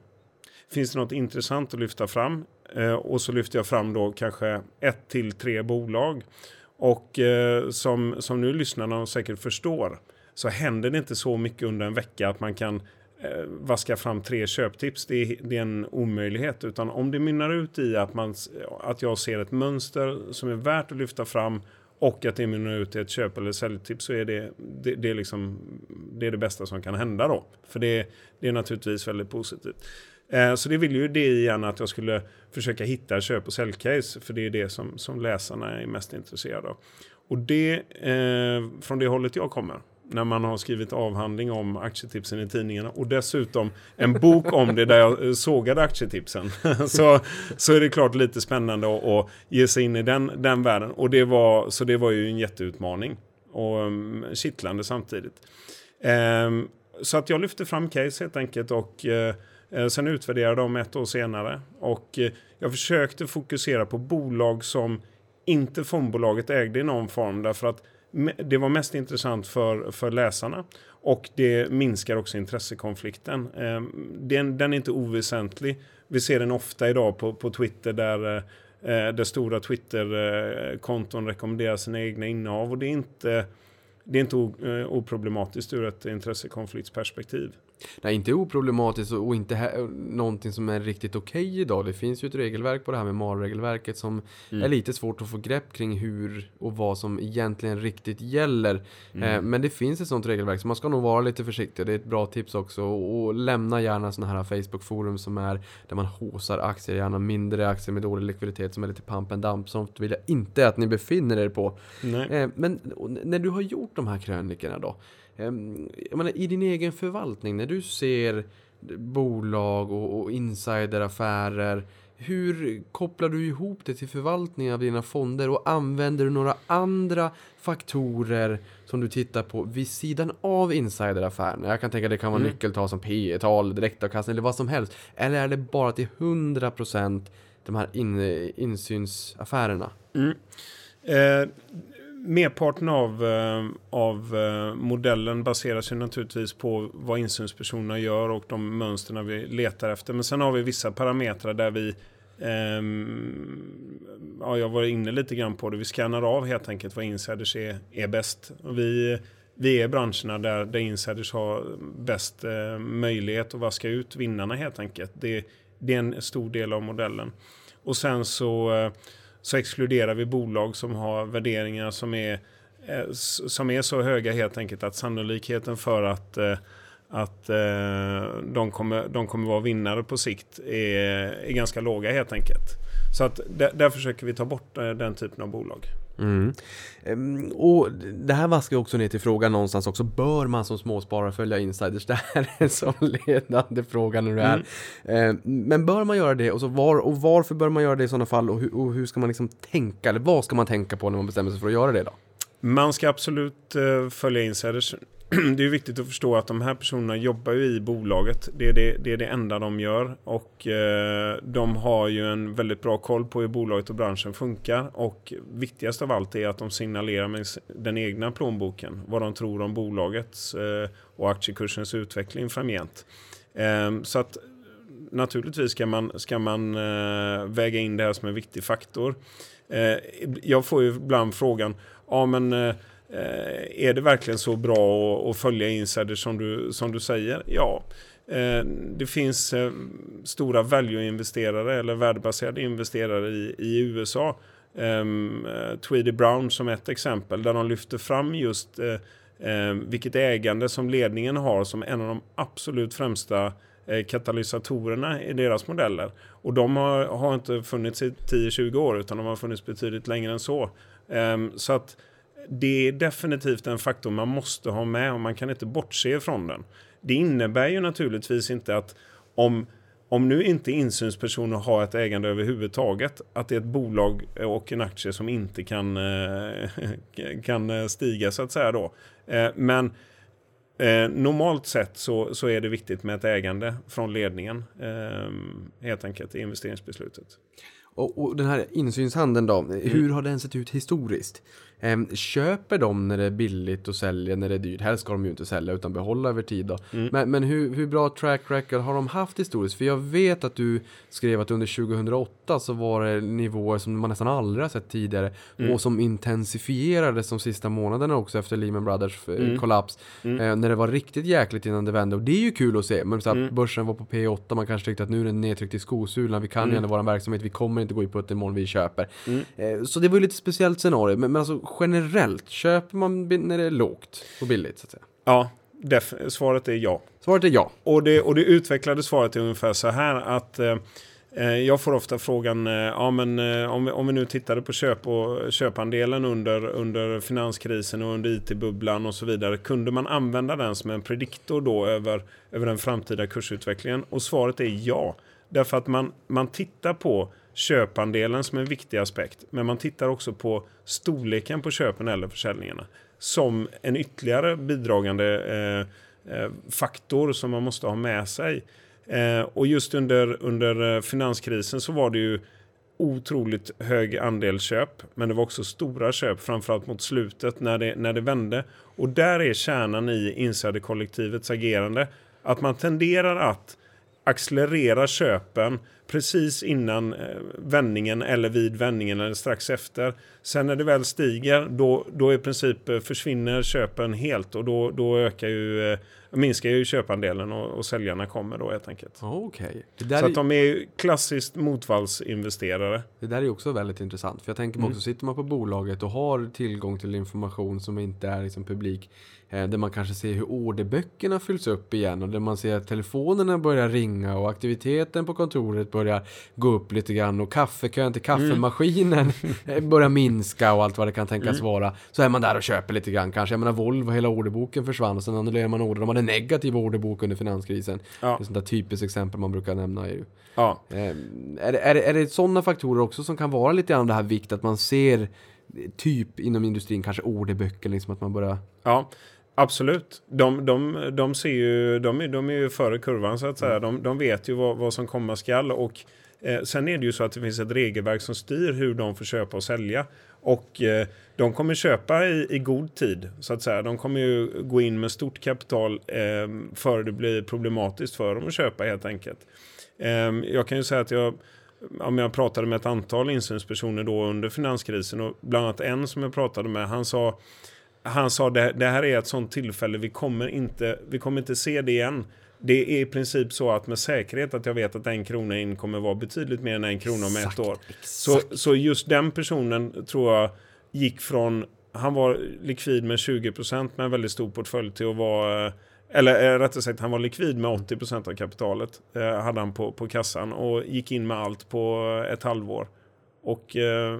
Finns det något intressant att lyfta fram? Eh, och så lyfter jag fram då kanske ett till tre bolag. Och eh, som, som nu lyssnarna säkert förstår så händer det inte så mycket under en vecka att man kan eh, vaska fram tre köptips. Det är, det är en omöjlighet. Utan om det mynnar ut i att, man, att jag ser ett mönster som är värt att lyfta fram och att det mynnar ut i ett köp eller säljtips så är det, det, det, är liksom, det är det bästa som kan hända då. För det, det är naturligtvis väldigt positivt. Eh, Så det vill ju det igen att jag skulle försöka hitta köp och säljcase. För det är det som, som läsarna är mest intresserade av. Och det, eh, från det hållet jag kommer. När man har skrivit avhandling om aktietipsen i tidningarna och dessutom en bok om det där jag eh, sågade aktietipsen. så, så är det klart lite spännande att, att ge sig in i den, den världen. Och det var, så det var ju en jätteutmaning. Och um, kittlande samtidigt. Ehm, så att jag lyfte fram case helt enkelt och eh, Eh, sen utvärderade de ett år senare. Och eh, jag försökte fokusera på bolag som inte fondbolaget ägde i någon form därför att det var mest intressant för, för läsarna och det minskar också intressekonflikten. Ehm, den, den är inte oväsentlig vi ser den ofta idag på, på Twitter där, eh, där stora Twitter-konton rekommenderar sina egna innehav. Och det är inte, det är inte oproblematiskt ur ett intressekonfliktsperspektiv. Nej, inte oproblematiskt och inte här, någonting som är riktigt okej okay idag. Det finns ju ett regelverk på det här med MAR-regelverket som mm. är lite svårt att få grepp kring hur och vad som egentligen riktigt gäller. Mm. Eh, men det finns ett sånt regelverk så man ska nog vara lite försiktig. Det är ett bra tips också. Och, och lämna gärna sådana här Facebook-forum som är där man håsar aktier, gärna mindre aktier med dålig likviditet som är lite pump and dump. Sånt vill jag inte att ni befinner er på. Eh, men när du har gjort de här krönikorna då. Ehm, jag menar, i din egen förvaltning, när du ser bolag och, och insideraffärer, hur kopplar du ihop det till förvaltningen av dina fonder och använder du några andra faktorer som du tittar på vid sidan av insideraffärerna? Jag kan tänka att det kan vara mm. nyckeltal som P tal direktavkastning eller vad som helst. Eller är det bara till 100% de här in, insynsaffärerna? Mm. Eh, merparten av, eh, av eh, modellen baseras ju naturligtvis på vad insynspersonerna gör och de mönsterna vi letar efter. Men sen har vi vissa parametrar där vi Um, ja, jag var inne lite grann på det. Vi skannar av helt enkelt vad insiders är, är bäst. Och vi, vi är branscherna där, där insiders har bäst uh, möjlighet att vaska ut vinnarna helt enkelt. Det, det, är en stor del av modellen. Och sen så uh, så exkluderar vi bolag som har värderingar som är, eh, som är så höga helt enkelt att sannolikheten för att, eh, att eh, de, kommer, de kommer vara vinnare på sikt är, är ganska låga helt enkelt. Så att där, där försöker vi ta bort den typen av bolag. Mm. Ehm, och det här vaskar också ner till frågan någonstans också. Bör man som småsparare följa insiders? Det här är en sån ledande fråga nu är. Mm. Ehm, men bör man göra det? Och, så var, och varför bör man göra det i sådana fall? Och hur, och hur ska man liksom tänka? Eller vad ska man tänka på när man bestämmer sig för att göra det då? Man ska absolut uh, följa insiders. det är viktigt att förstå att de här personerna jobbar ju i bolaget. Det är det, det, är det enda de gör. Och eh, de har ju en väldigt bra koll på hur bolaget och branschen funkar. Och viktigast av allt är att de signalerar med den egna plånboken vad de tror om bolagets eh, och aktiekursens utveckling framgent. Eh, så att naturligtvis ska man, ska man eh, väga in det här som en viktig faktor. Eh, jag får ju ibland frågan, ja men eh, eh, är det verkligen så bra att följa insiders som du, som du säger? Ja. Eh, det finns eh, stora value-investerare eller värdebaserade investerare i, i USA. Ehm, eh, Tweedy Brown som ett exempel där de lyfter fram just eh, eh, vilket ägande som ledningen har som en av de absolut främsta katalysatorerna i deras modeller. Och de har, har inte funnits i 10-20 år utan de har funnits betydligt längre än så. Ehm, så att det är definitivt en faktor man måste ha med och man kan inte bortse ifrån den. Det innebär ju naturligtvis inte att om, om nu inte insynspersoner har ett ägande överhuvudtaget, att det är ett bolag och en aktie som inte kan, eh, kan stiga så att säga då. Eh, men eh, normalt sett så, så är det viktigt med ett ägande från ledningen helt enkelt i investeringsbeslutet. Och, och den här insynshandeln då, mm. hur har den sett ut historiskt? Ehm, köper de när det är billigt och säljer när det är dyrt? Helst ska de ju inte sälja utan behålla över tid då. Mm. Men, men hur, hur bra track record har de haft historiskt? För jag vet att du skrev att under 2008 så var det nivåer som man nästan aldrig har sett tidigare mm. och som intensifierades de sista månaderna också efter Lehman Brothers eh, mm. kollaps. Mm. Eh, när det var riktigt jäkligt innan det vände och det är ju kul att se. Men så att mm. börsen var på P8, man kanske tyckte att nu är den nedtryckt i skosulan, vi kan ju mm. ändå vara en verksamhet, vi kommer inte gå i putten imorgon vi köper. Eh, så det var ju lite speciellt scenario. Men, men alltså generellt, köper man när det är lågt och billigt? Så att säga? Ja, svaret är ja. Svaret är ja. Och det, och det utvecklade svaret är ungefär så här att eh, eh jag får ofta frågan, eh, ja men eh, om vi, om vi nu tittade på köp och, köpandelen under, under finanskrisen och under IT-bubblan och så vidare. Kunde man använda den som en prediktor då över, över den framtida kursutvecklingen? Och svaret är ja. Därför att man, man tittar på köpandelen som en viktig aspekt. Men man tittar också på storleken på köpen eller försäljningarna som en ytterligare bidragande eh, eh faktor som man måste ha med sig. Eh, och just under, under eh, finanskrisen så var det ju otroligt hög andel köp, men det var också stora köp, framförallt mot slutet när det, när det vände. Och där är kärnan i insiderkollektivets agerande, att man tenderar att accelerera köpen precis innan eh, vändningen eller vid vändningen eller strax efter. Sen när det väl stiger, då, då i princip eh, försvinner köpen helt och då, då ökar ju, eh, minskar ju köpandelen och, och säljarna kommer då helt enkelt. Det, Så att de är klassiskt motvallsinvesterare. det där är också väldigt intressant. För jag tänker mig Mm. också, sitter man på bolaget och har tillgång till information som inte är liksom publik. Eh, där man kanske ser hur orderböckerna fylls upp igen och där man ser att telefonerna börjar ringa och aktiviteten på kontoret börjar gå upp lite grann och kaffekön till kaffemaskinen eh, börjar minska och allt vad det kan tänkas vara. Så är man där och köper lite grann kanske. Jag menar Volvo, hela orderboken försvann och sen annullerar man order. De hade negativ orderbok under finanskrisen. Ja. Det är sånt där typiskt exempel man brukar nämna. Är ju. Ja, är, det- är, är det sådana faktorer också som kan vara lite grann det här vikt att man ser typ inom industrin kanske orderböcker liksom att man börjar ja. Absolut. De, de, de, ser ju, de, är, de är ju före kurvan så att säga. De, de vet ju vad, vad som komma skall. Och eh, sen är det ju så att det finns ett regelverk som styr hur de får köpa och sälja. Och eh, de kommer köpa i, i god tid så att säga. De kommer ju gå in med stort kapital eh, före det blir problematiskt för dem att köpa helt enkelt. Eh, jag kan ju säga att jag om jag pratade med ett antal insynspersoner då under finanskrisen och bland annat en som jag pratade med, han sa han sa det, det här är ett sånt tillfälle, vi kommer, inte, vi kommer inte se det igen. Det är i princip så att med säkerhet att jag vet att en krona in kommer vara betydligt mer än en krona om ett år. Så, så just den personen tror jag gick från, han var likvid med 20% med en väldigt stor portfölj till att vara eh, eller eh, rättare sagt, han var likvid med 80% av kapitalet. Eh, hade han på, på kassan och gick in med allt på ett halvår. Och eh,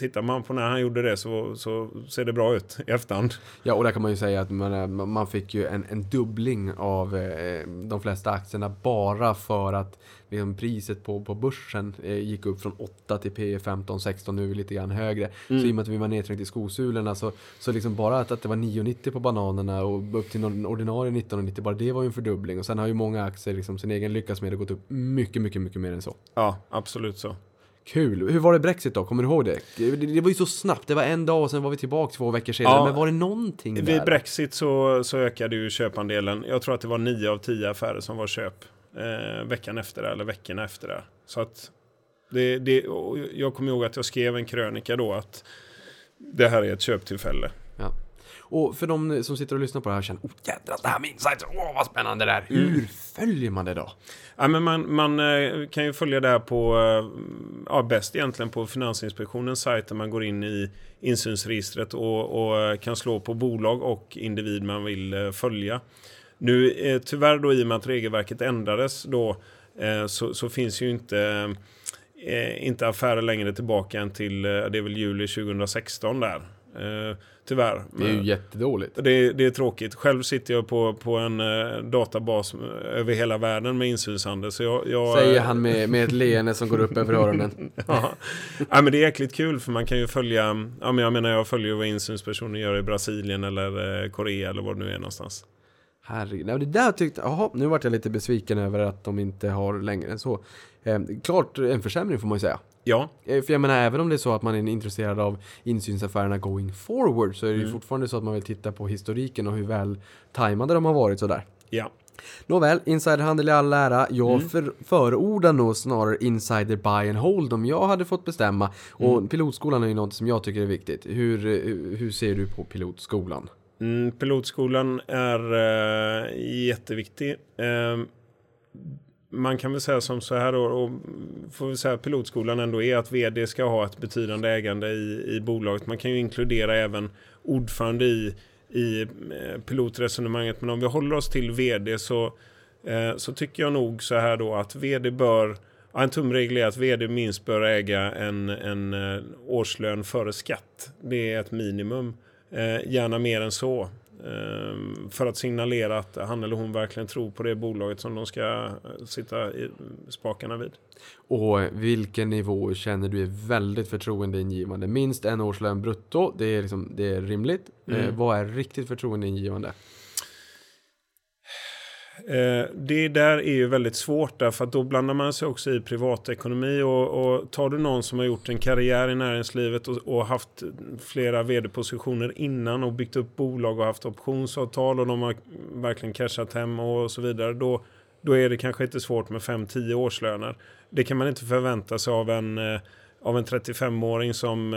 tittar man på när han gjorde det så, så ser det bra ut i efterhand. Ja, och där kan man ju säga att man, eh, man fick ju en, en dubbling av eh, de flesta aktierna bara för att liksom, priset på, på börsen eh, gick upp från 8 till P 15, 16, nu är vi lite grann högre. Så i och med att vi var nedtryckta i skosulorna så, så liksom bara att, att det var 9,90 på bananerna och upp till någon ordinarie 19,90, bara det var ju en fördubbling. Och sen har ju många aktier liksom sin egen lyckas med det gått upp mycket, mycket, mycket mer än så. Ja, absolut så. Kul. Hur var det Brexit då? Kommer du ihåg det? Det, det var ju så snabbt. Det var en dag och sen var vi tillbaka två veckor senare. Ja. Men var det någonting där? Vid Brexit så, så ökade ju köpandelen. Jag tror att det var 9 av 10 affärer som var köp eh, veckan efter det, eller veckorna efter det. Så att det, det, jag kommer ihåg att jag skrev en krönika då att det här är ett köptillfälle. Och för de som sitter och lyssnar på det här och känner oh jädrar, det här med insights, åh vad spännande det är. Hur följer man det då? Ja, men man, man eh, kan ju följa det här på, eh, ja, bäst egentligen på Finansinspektionens sajt där man går in i insynsregistret och, och eh, kan slå på bolag och individ man vill följa. Nu tyvärr då i och med att regelverket ändrades då så, så finns ju inte, inte affärer längre tillbaka än till, det är väl juli 2016 där. Eh, tyvärr. Det är ju jättedåligt. Det, det är tråkigt. Själv sitter jag på, på en eh, databas över hela världen med insynshandel. Så jag, jag, Säger han med, med ett leende som går upp över öronen. ja. ja, men det är jäkligt kul för man kan ju följa, ja, men jag menar jag följer vad insynspersoner gör i Brasilien eller eh, Korea eller vad det nu är någonstans. Herregud, det där tyckte jaha, nu vart jag lite besviken över att de inte har längre än så. Eh, klart en försämring får man ju säga. Ja, Eh, För jag menar, även om det är så att man är intresserad av insynsaffärerna going forward så är det ju fortfarande så att man vill titta på historiken och hur väl tajmade de har varit sådär. ja. Nåväl, insiderhandel i all ära. Jag för, förordar nog snarare insider buy and hold om jag hade fått bestämma. Och pilotskolan är ju något som jag tycker är viktigt. Hur, hur, hur ser du på pilotskolan? Mm, pilotskolan är eh, jätteviktig. Eh, man kan väl säga som så här då, och får vi säga att pilotskolan ändå är att vd ska ha ett betydande ägande i, i bolaget. Man kan ju inkludera även ordförande i, i eh, pilotresonemanget. Men om vi håller oss till vd så, eh, så tycker jag nog så här då att vd bör Ja, en tumregel är att vd minst bör äga en, en eh, årslön före skatt. Det är ett minimum. Eh, gärna mer än så. Eh, för att signalera att han eller hon verkligen tror på det bolaget som de ska eh, sitta i spakarna vid. Och vilken nivå känner du är väldigt förtroendeingivande? Minst en årslön brutto, det är, liksom, det är rimligt. Eh, vad är riktigt förtroendeingivande? Eh, det där är ju väldigt svårt därför att då blandar man sig också i privatekonomi och, och tar du någon som har gjort en karriär i näringslivet och, och haft flera vd-positioner innan och byggt upp bolag och haft optionsavtal och de har verkligen cashat hem och så vidare. Då, då är det kanske inte svårt med 5-10 årslöner. Det kan man inte förvänta sig av en, eh, av en 35-åring som,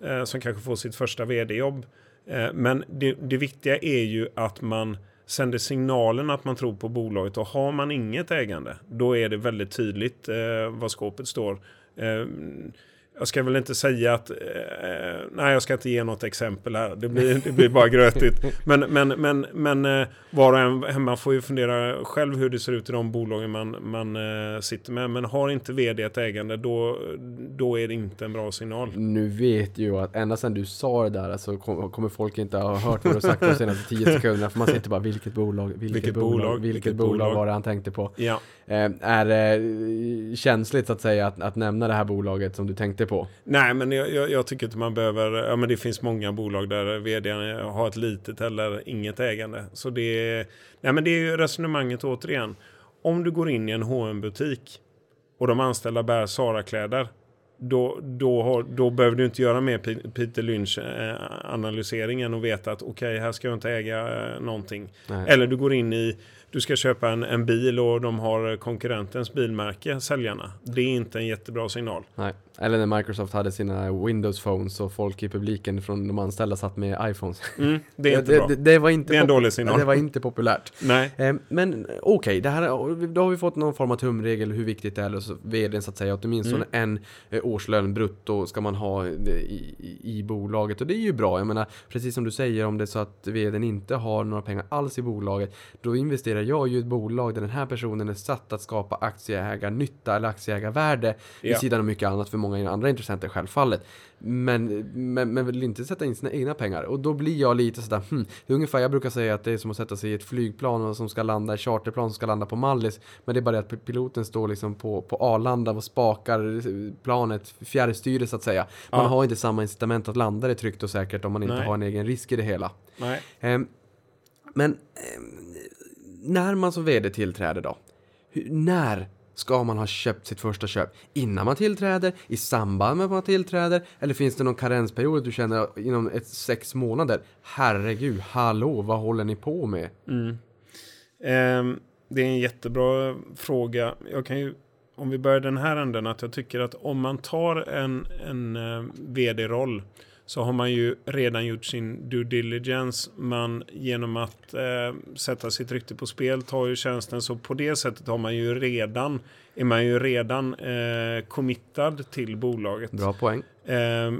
eh, som kanske får sitt första vd-jobb. Men det, det viktiga är ju att man sänder signalen att man tror på bolaget och har man inget ägande då är det väldigt tydligt eh, vad skåpet står. Eh, jag ska väl inte säga att, eh, nej jag ska inte ge något exempel här, det blir, det blir bara grötigt. Men, men, men, men eh, var och en hemma får ju fundera själv hur det ser ut i de bolagen man, man eh, sitter med. Men har inte vd ett ägande då, då är det inte en bra signal. Nu vet ju jag att ända sedan du sa det där så kom- kommer folk inte ha hört vad du sagt de senaste 10 sekunderna. För man sitter bara vilket bolag, vilket, Vilket bolag, bolag, vilket, vilket bolag bolag. var det han tänkte på. Ja. Eh, är det känsligt att säga att, att nämna det här bolaget som du tänkte på? Nej, men jag, jag, jag tycker inte man behöver... Ja, men det finns många bolag där vd har ett litet eller inget ägande. Så det nej, men det är ju resonemanget återigen. Om du går in i en hm butik och de anställda bär Zara-kläder. Då, då, har, då behöver du inte göra mer Pe- Peter Lynch-analyseringen och veta att okej, här ska jag inte äga eh, någonting. Nej. Eller du går in i, du ska köpa en, en bil och de har konkurrentens bilmärke, säljarna. Det är inte en jättebra signal. Nej. Eller när Microsoft hade sina Windows Phones och folk i publiken från de anställda satt med iPhones. Mm, det är inte bra. det, det var inte Det är en dålig signal. Det var inte populärt. Nej. Eh, Men okej, det här, då har vi fått någon form av tumregel hur viktigt det är för vdn så att säga. Åtminstone en eh, årslön brutto ska man ha eh, i, i, i bolaget. Och det är ju bra. Jag menar, precis som du säger, om det är så att vdn inte har några pengar alls i bolaget. Då investerar jag ju i ett bolag där den här personen är satt att skapa aktieägarnytta eller aktieägarvärde. Vid Ja. sidan av mycket annat för många andra intressenter självfallet. Men, men, men vill inte sätta in sina egna pengar. Och då blir jag lite sådär, hmm, det är ungefär, jag brukar säga att det är som att sätta sig i ett flygplan som ska landa, ett charterplan som ska landa på Mallis. Men det är bara det att piloten står liksom på, på Arlanda och spakar eh, planet, fjärrstyre så att säga. Man Ja. har inte samma incitament att landa det tryggt och säkert om man inte Nej. har en egen risk i det hela. Ehm, men ehm, när man som vd tillträder då? Hur, när ska man ha köpt sitt första köp? Innan man tillträder? I samband med att man tillträder? Eller finns det någon karensperiod du känner inom ett sex månader? Herregud, hallå, vad håller ni på med? Mm. Ehm, det är en jättebra fråga. Jag kan ju, om vi börjar den här änden, att jag tycker att om man tar en, en eh, vd-roll så har man ju redan gjort sin due diligence. Man genom att eh, sätta sitt rykte på spel tar ju tjänsten. Så på det sättet har man ju redan, är man ju redan eh, committad till bolaget. Bra poäng. Eh,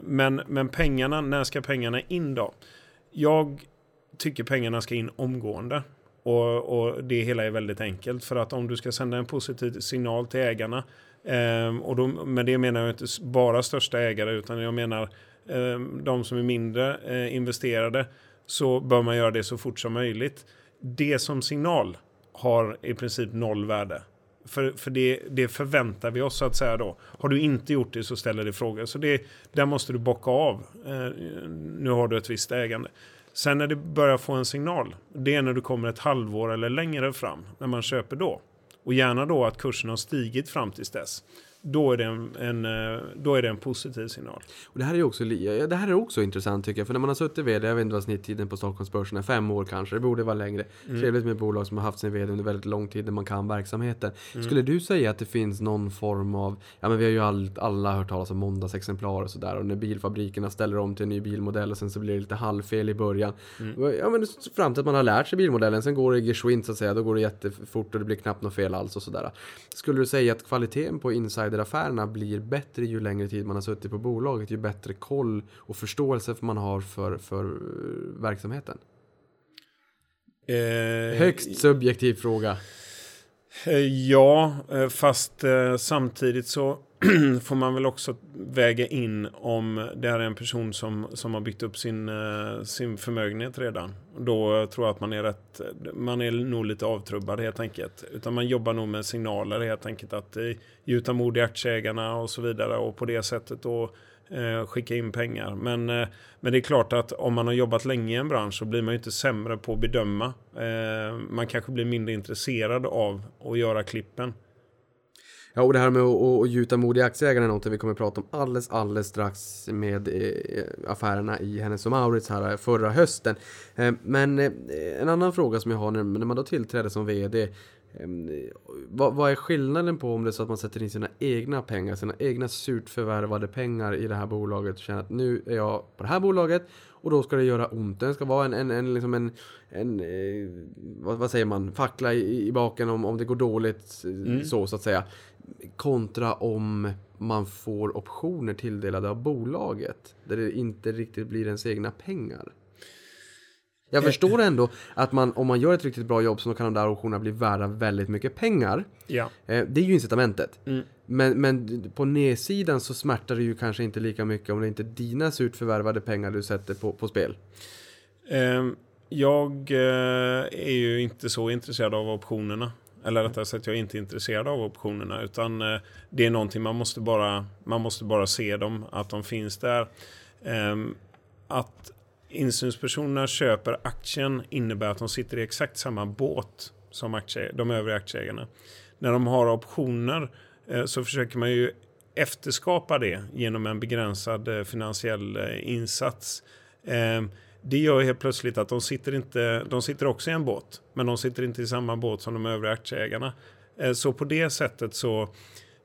men, men pengarna, när ska pengarna in då? Jag tycker pengarna ska in omgående. Och, och det hela är väldigt enkelt. För att om du ska sända en positiv signal till ägarna. ehm, och då, med det menar jag inte bara största ägare utan jag menar Eh, de som är mindre eh, investerade. Så bör man göra det så fort som möjligt. Det som signal har i princip noll värde. För, för det, det förväntar vi oss att säga då. Har du inte gjort det så ställer det frågor. Så det, där måste du bocka av. Eh, nu har du ett visst ägande. Sen när det börjar få en signal, det är när du kommer ett halvår eller längre fram, när man köper då. Och gärna då att kursen har stigit fram tills dess. Då är det en, en, eh, då är det en positiv signal. Och det här är också, det här är också intressant tycker jag. För när man har suttit vd, jag vet inte vad snitttiden på Stockholmsbörsen är, fem år kanske, det borde vara längre. Trevligt med bolag som har haft sin vd under väldigt lång tid, där man kan verksamheten. Skulle du säga att det finns någon form av, ja men vi har ju all, alla hört talas om måndagsexemplar och sådär. Och när bilfabrikerna ställer om till en ny bilmodell och sen så blir det lite halvfel i början. Ja men fram till att man har lärt sig bilmodellen, sen går det geschwint så att säga, då går det jättefort och det blir knappt något fel alls och sådär. Skulle du säga att kvaliteten på insideraffärerna blir bättre ju längre tid man har suttit på bolaget, ju bättre koll och förståelse man har för, för eh, verksamheten? Eh, Högst subjektiv fråga. Eh, Ja, eh, fast eh, samtidigt så får man väl också väga in om det här är en person som, som har byggt upp sin, eh, sin förmögenhet redan. Då tror jag att man är rätt, man är nog lite avtrubbad helt enkelt. Utan man jobbar nog med signaler helt enkelt att eh, gjuta mod i aktieägarna och så vidare och på det sättet då eh, skicka in pengar. Men, eh, men det är klart att om man har jobbat länge i en bransch så blir man ju inte sämre på att bedöma. Eh, man kanske blir mindre intresserad av att göra klippen. Ja, och det här med att, gjuta mod i aktieägarna är något vi kommer att prata om alldeles, alldeles strax med eh, affärerna i Hennes och Mauritz här eh, förra hösten. Eh, men eh, en annan fråga som jag har när, när man då tillträder som VD Ehm, vad, vad är skillnaden på om det är så att man sätter in sina egna pengar, sina egna surt förvärvade pengar i det här bolaget och känner att nu är jag på det här bolaget och då ska det göra ont. Det ska vara en, en, en, liksom en, en eh, vad, vad säger man, fackla i, i baken om, om det går dåligt eh, så så att säga. Kontra om man får optioner tilldelade av bolaget där det inte riktigt blir ens egna pengar. Jag förstår ändå att man, om man gör ett riktigt bra jobb så kan de där optionerna bli värda väldigt mycket pengar. Ja. Eh, Det är ju incitamentet. Men, men på nedsidan så smärtar det ju kanske inte lika mycket om det inte är dina surt förvärvade pengar du sätter på, på spel. Ehm, Jag eh, är ju inte så intresserad av optionerna. Eller rättare sagt, jag är inte intresserad av optionerna. Utan eh, det är någonting man måste bara, man måste bara se dem, att de finns där. Ehm, att insynspersonerna köper aktien innebär att de sitter i exakt samma båt som aktie, de övriga aktieägarna. När de har optioner eh, så försöker man ju efterskapa det genom en begränsad eh, finansiell eh, insats. Ehm, det gör helt plötsligt att de sitter, inte, de sitter också i en båt, men de sitter inte i samma båt som de övriga aktieägarna. Eh, så på det sättet så,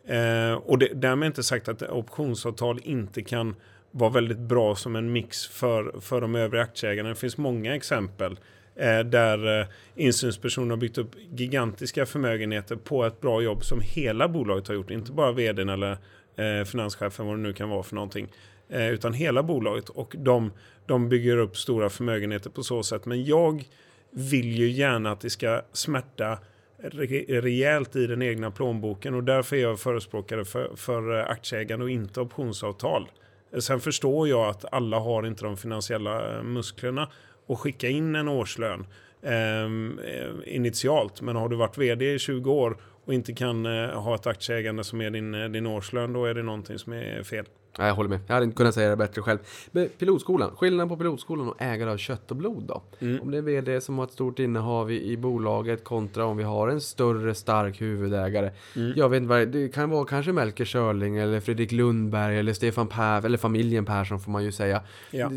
eh, och det, därmed inte sagt att optionsavtal inte kan vara väldigt bra som en mix för, för de övriga aktieägarna. Det finns många exempel eh, där insynspersoner har byggt upp gigantiska förmögenheter på ett bra jobb som hela bolaget har gjort, inte bara vdn eller eh, finanschefen, vad det nu kan vara för någonting, eh, utan hela bolaget. Och de, de bygger upp stora förmögenheter på så sätt. Men jag vill ju gärna att det ska smärta re- rejält i den egna plånboken och därför är jag förespråkare för, för eh, aktieägande och inte optionsavtal. Eh, sen förstår jag att alla har inte de finansiella eh, musklerna att skicka in en årslön ehm, eh, initialt. Men har du varit vd i 20 år och inte kan eh, ha ett aktieägande som är din, din årslön, då är det någonting som är fel. Nej, jag håller med. Jag hade inte kunnat säga det bättre själv. Men pilotskolan, skillnaden på pilotskolan och ägare av kött och blod då? Om det är vd som har ett stort innehav i, i bolaget kontra om vi har en större stark huvudägare. Jag vet inte vad det, det kan vara kanske Melker Schörling eller Fredrik Lundberg eller Stefan Per eller familjen Persson får man ju säga. Ja.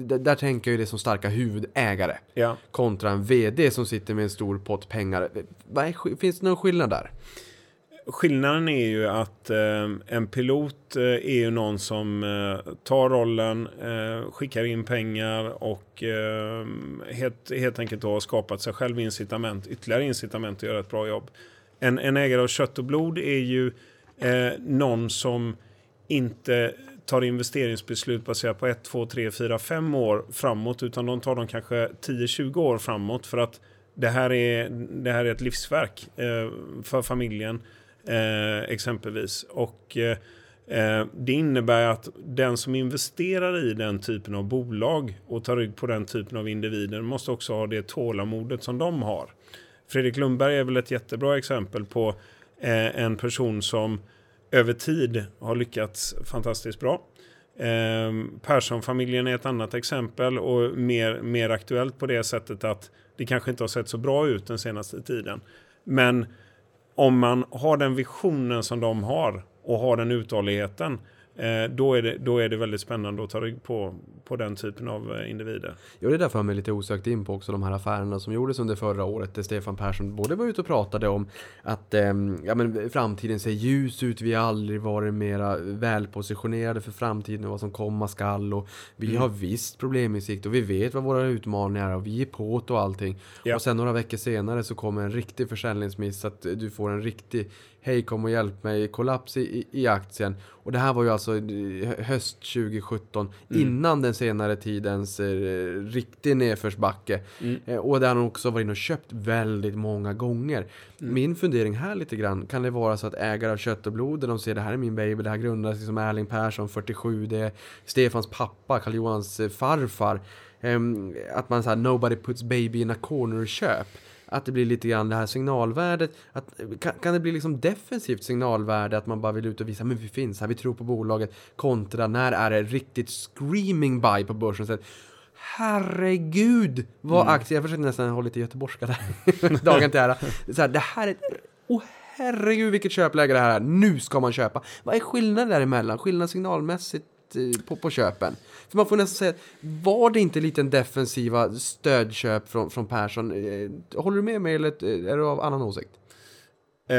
Ja. Kontra en vd som sitter med en stor pott pengar. Finns det någon skillnad där? Skillnaden är ju att eh, en pilot eh, är ju någon som eh, tar rollen, eh, skickar in pengar och eh, helt, helt enkelt har skapat sig själv incitament, ytterligare incitament att göra ett bra jobb. En, en ägare av kött och blod är ju eh, någon som inte tar investeringsbeslut baserat på 1, 2, 3, 4, 5 år framåt utan de tar dem kanske 10-20 år framåt för att det här är, det här är ett livsverk eh, för familjen eh, exempelvis. Och eh, eh, det innebär att den som investerar i den typen av bolag och tar rygg på den typen av individer måste också ha det tålamodet som de har. Fredrik Lundberg är väl ett jättebra exempel på eh, en person som över tid har lyckats fantastiskt bra. Eh, Persson-familjen är ett annat exempel och mer, mer aktuellt på det sättet att det kanske inte har sett så bra ut den senaste tiden. Men om man har den visionen som de har och har den uthålligheten då, är det, då är det väldigt spännande att ta rygg på, på den typen av eh, individer. Jo, det är därför jag mig lite osökt in på också de här affärerna som gjordes under förra året där Stefan Persson både var ute och pratade om att ehm, ja, men framtiden ser ljus ut, vi har aldrig varit mera välpositionerade för framtiden och vad som komma skall och vi har visst probleminsikt och vi vet vad våra utmaningar är och vi är på det och allting. Ja. Och sen några veckor senare så kommer en riktig försäljningsmiss att du får en riktig Hej kom och hjälp mig kollaps i, i- aktien. Och det här var ju alltså eh, höst 2017 innan den senare tidens eh, riktig nedförsbacke. Eh, och där han också varit inne och köpt väldigt många gånger. Min fundering här lite grann, kan det vara så att ägare av kött och blod, de ser det här är min baby, det här grundar sig som Erling Persson 47, det är Stefans pappa, Karl Johans eh, farfar. Ehm, att man säger nobody puts baby in a corner-köp. Att det blir lite grann det här signalvärdet. Att, kan, kan det bli liksom defensivt signalvärde att man bara vill ut och visa men vi finns här, vi tror på bolaget. Kontra när är det riktigt screaming buy på börsen. Så herregud vad aktier, jag försökte nästan ha lite göteborgska där. Dagen till ära. Så här, det här är, oh herregud vilket köpläge det här är. Nu ska man köpa. Vad är skillnaden däremellan? Skillnad signalmässigt på, på köpen. För man får nästan säga, var det inte lite en defensiva stödköp från, från Persson? Eh, Håller du med mig eller eh, är du av annan åsikt? Eh,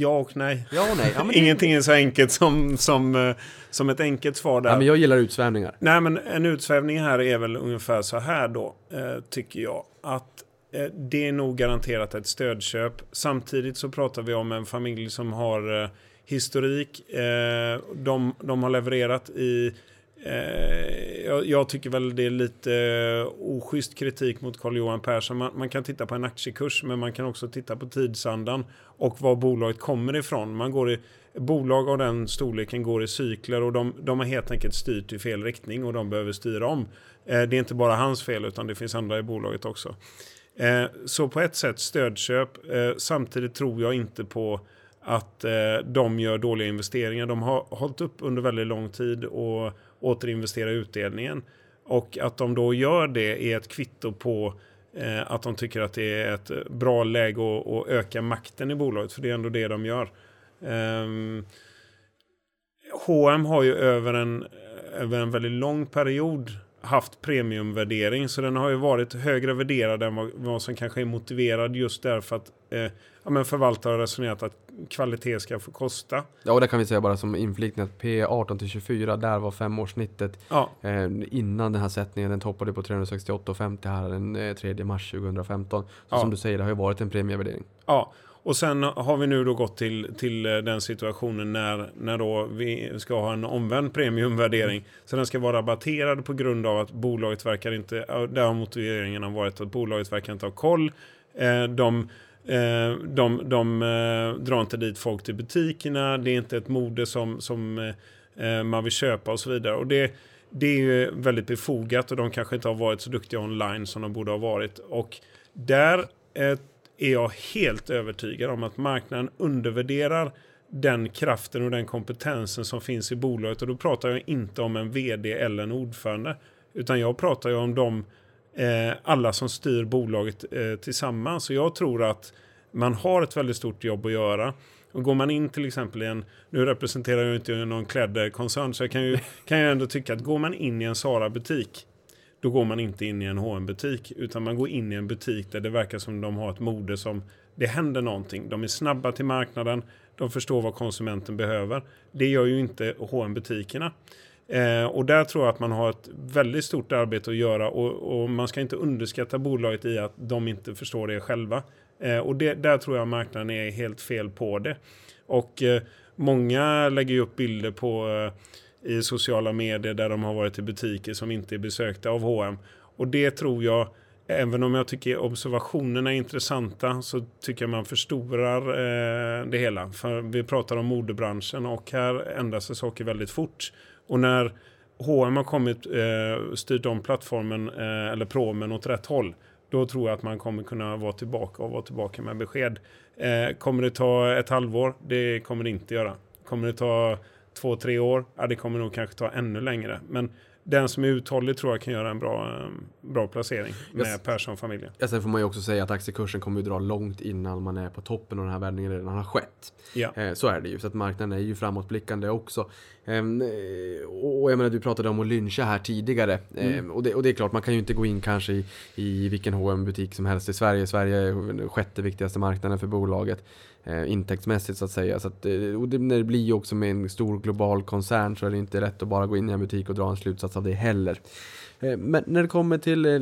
ja och nej. Ja och nej. Ja, Ingenting är så enkelt som, som, som ett enkelt svar där. Ja, men jag gillar utsvävningar. Nej, men en utsvävning här är väl ungefär så här då, eh, tycker jag. Att eh, det är nog garanterat ett stödköp. Samtidigt så pratar vi om en familj som har historik. Eh, de, de har levererat i... Eh, jag, jag tycker väl det är lite oschysst kritik mot Carl-Johan Persson. Man, man kan titta på en aktiekurs, men man kan också titta på tidsandan och var bolaget kommer ifrån. Man går i, bolag av den storleken går i cykler och de, de har helt enkelt styrt i fel riktning och de behöver styra om. Eh, det är inte bara hans fel utan det finns andra i bolaget också. Eh, så på ett sätt stödköp. Samtidigt tror jag inte på att eh, de gör dåliga investeringar. De har hållit upp under väldigt lång tid och återinvestera utdelningen. Och att de då gör det är ett kvitto på eh, att de tycker att det är ett bra läge att, att öka makten i bolaget. För det är ändå det de gör. Eh, H&M har ju över en, över en väldigt lång period haft premiumvärdering. Så den har ju varit högre värderad än vad, vad som kanske är motiverad just därför att eh, ja, men förvaltare har resonerat att kvalitet ska få kosta. Ja, och det kan vi säga bara som inflikning att P18 till 24, där var femårssnittet Ja, eh, innan den här sättningen. Den toppade på 368,50 här den eh, 3 mars 2015. Så Ja. som du säger, det har ju varit en premievärdering. ja. Och sen har vi nu då gått till, till eh, den situationen när, när då vi ska ha en omvänd premiumvärdering. Så den ska vara rabatterad på grund av att bolaget verkar inte, där har motiveringen varit att bolaget verkar inte ha koll. Eh, de eh, Eh, de, de eh, drar inte dit folk till butikerna, det är inte ett mode som, som eh, man vill köpa och så vidare. Och det, det är ju väldigt befogat och de kanske inte har varit så duktiga online som de borde ha varit. Och där är jag helt övertygad om att marknaden undervärderar den kraften och den kompetensen som finns i bolaget. Och då pratar jag inte om en vd eller en ordförande. Utan jag pratar ju om de, alla som styr bolaget eh, tillsammans. Så jag tror att man har ett väldigt stort jobb att göra. Och går man in till exempel i en, nu representerar jag inte någon klädkoncern, så jag kan ju, kan ju ändå tycka att går man in i en Sara-butik, då går man inte in i en hm butik utan man går in i en butik där det verkar som de har ett mode som det händer någonting. De är snabba till marknaden, de förstår vad konsumenten behöver. Det gör ju inte hm butikerna Eh, och där tror jag att man har ett väldigt stort arbete att göra och, och man ska inte underskatta bolaget i att de inte förstår det själva. Eh, och det, där tror jag marknaden är helt fel på det. Och eh, många lägger ju upp bilder på eh, i sociala medier där de har varit i butiker som inte är besökta av H&M. Och det tror jag, även om jag tycker observationerna är intressanta, så tycker jag man förstorar eh, det hela. För vi pratar om modebranschen och här ändrar sig saker väldigt fort. Och när H&M har kommit, eh, styrt om plattformen eh, eller promen åt rätt håll, då tror jag att man kommer kunna vara tillbaka och vara tillbaka med besked. Eh, kommer det ta ett halvår? Det kommer det inte göra. Kommer det ta två, tre år? Ja, det kommer nog kanske ta ännu längre. Men den som är uthållig tror jag kan göra en bra, eh, bra placering med Yes. Persson-familjen. Ja, sen får man ju också säga att aktiekursen kommer ju dra långt innan man är på toppen och den här vändningen redan har skett. Ja. Eh, så är det ju, så att marknaden är ju framåtblickande också. Ehm, eh, och jag menar, du pratade om att lyncha här tidigare. Ehm, och, det, och det är klart, man kan ju inte gå in kanske i, i vilken hm butik som helst i Sverige. Sverige är sjätte viktigaste marknaden för bolaget. Eh, intäktsmässigt så att säga. Så att, eh, och det, när det blir också med en stor global koncern så är det inte lätt att bara gå in i en butik och dra en slutsats av det heller. Eh, Men när det kommer till eh,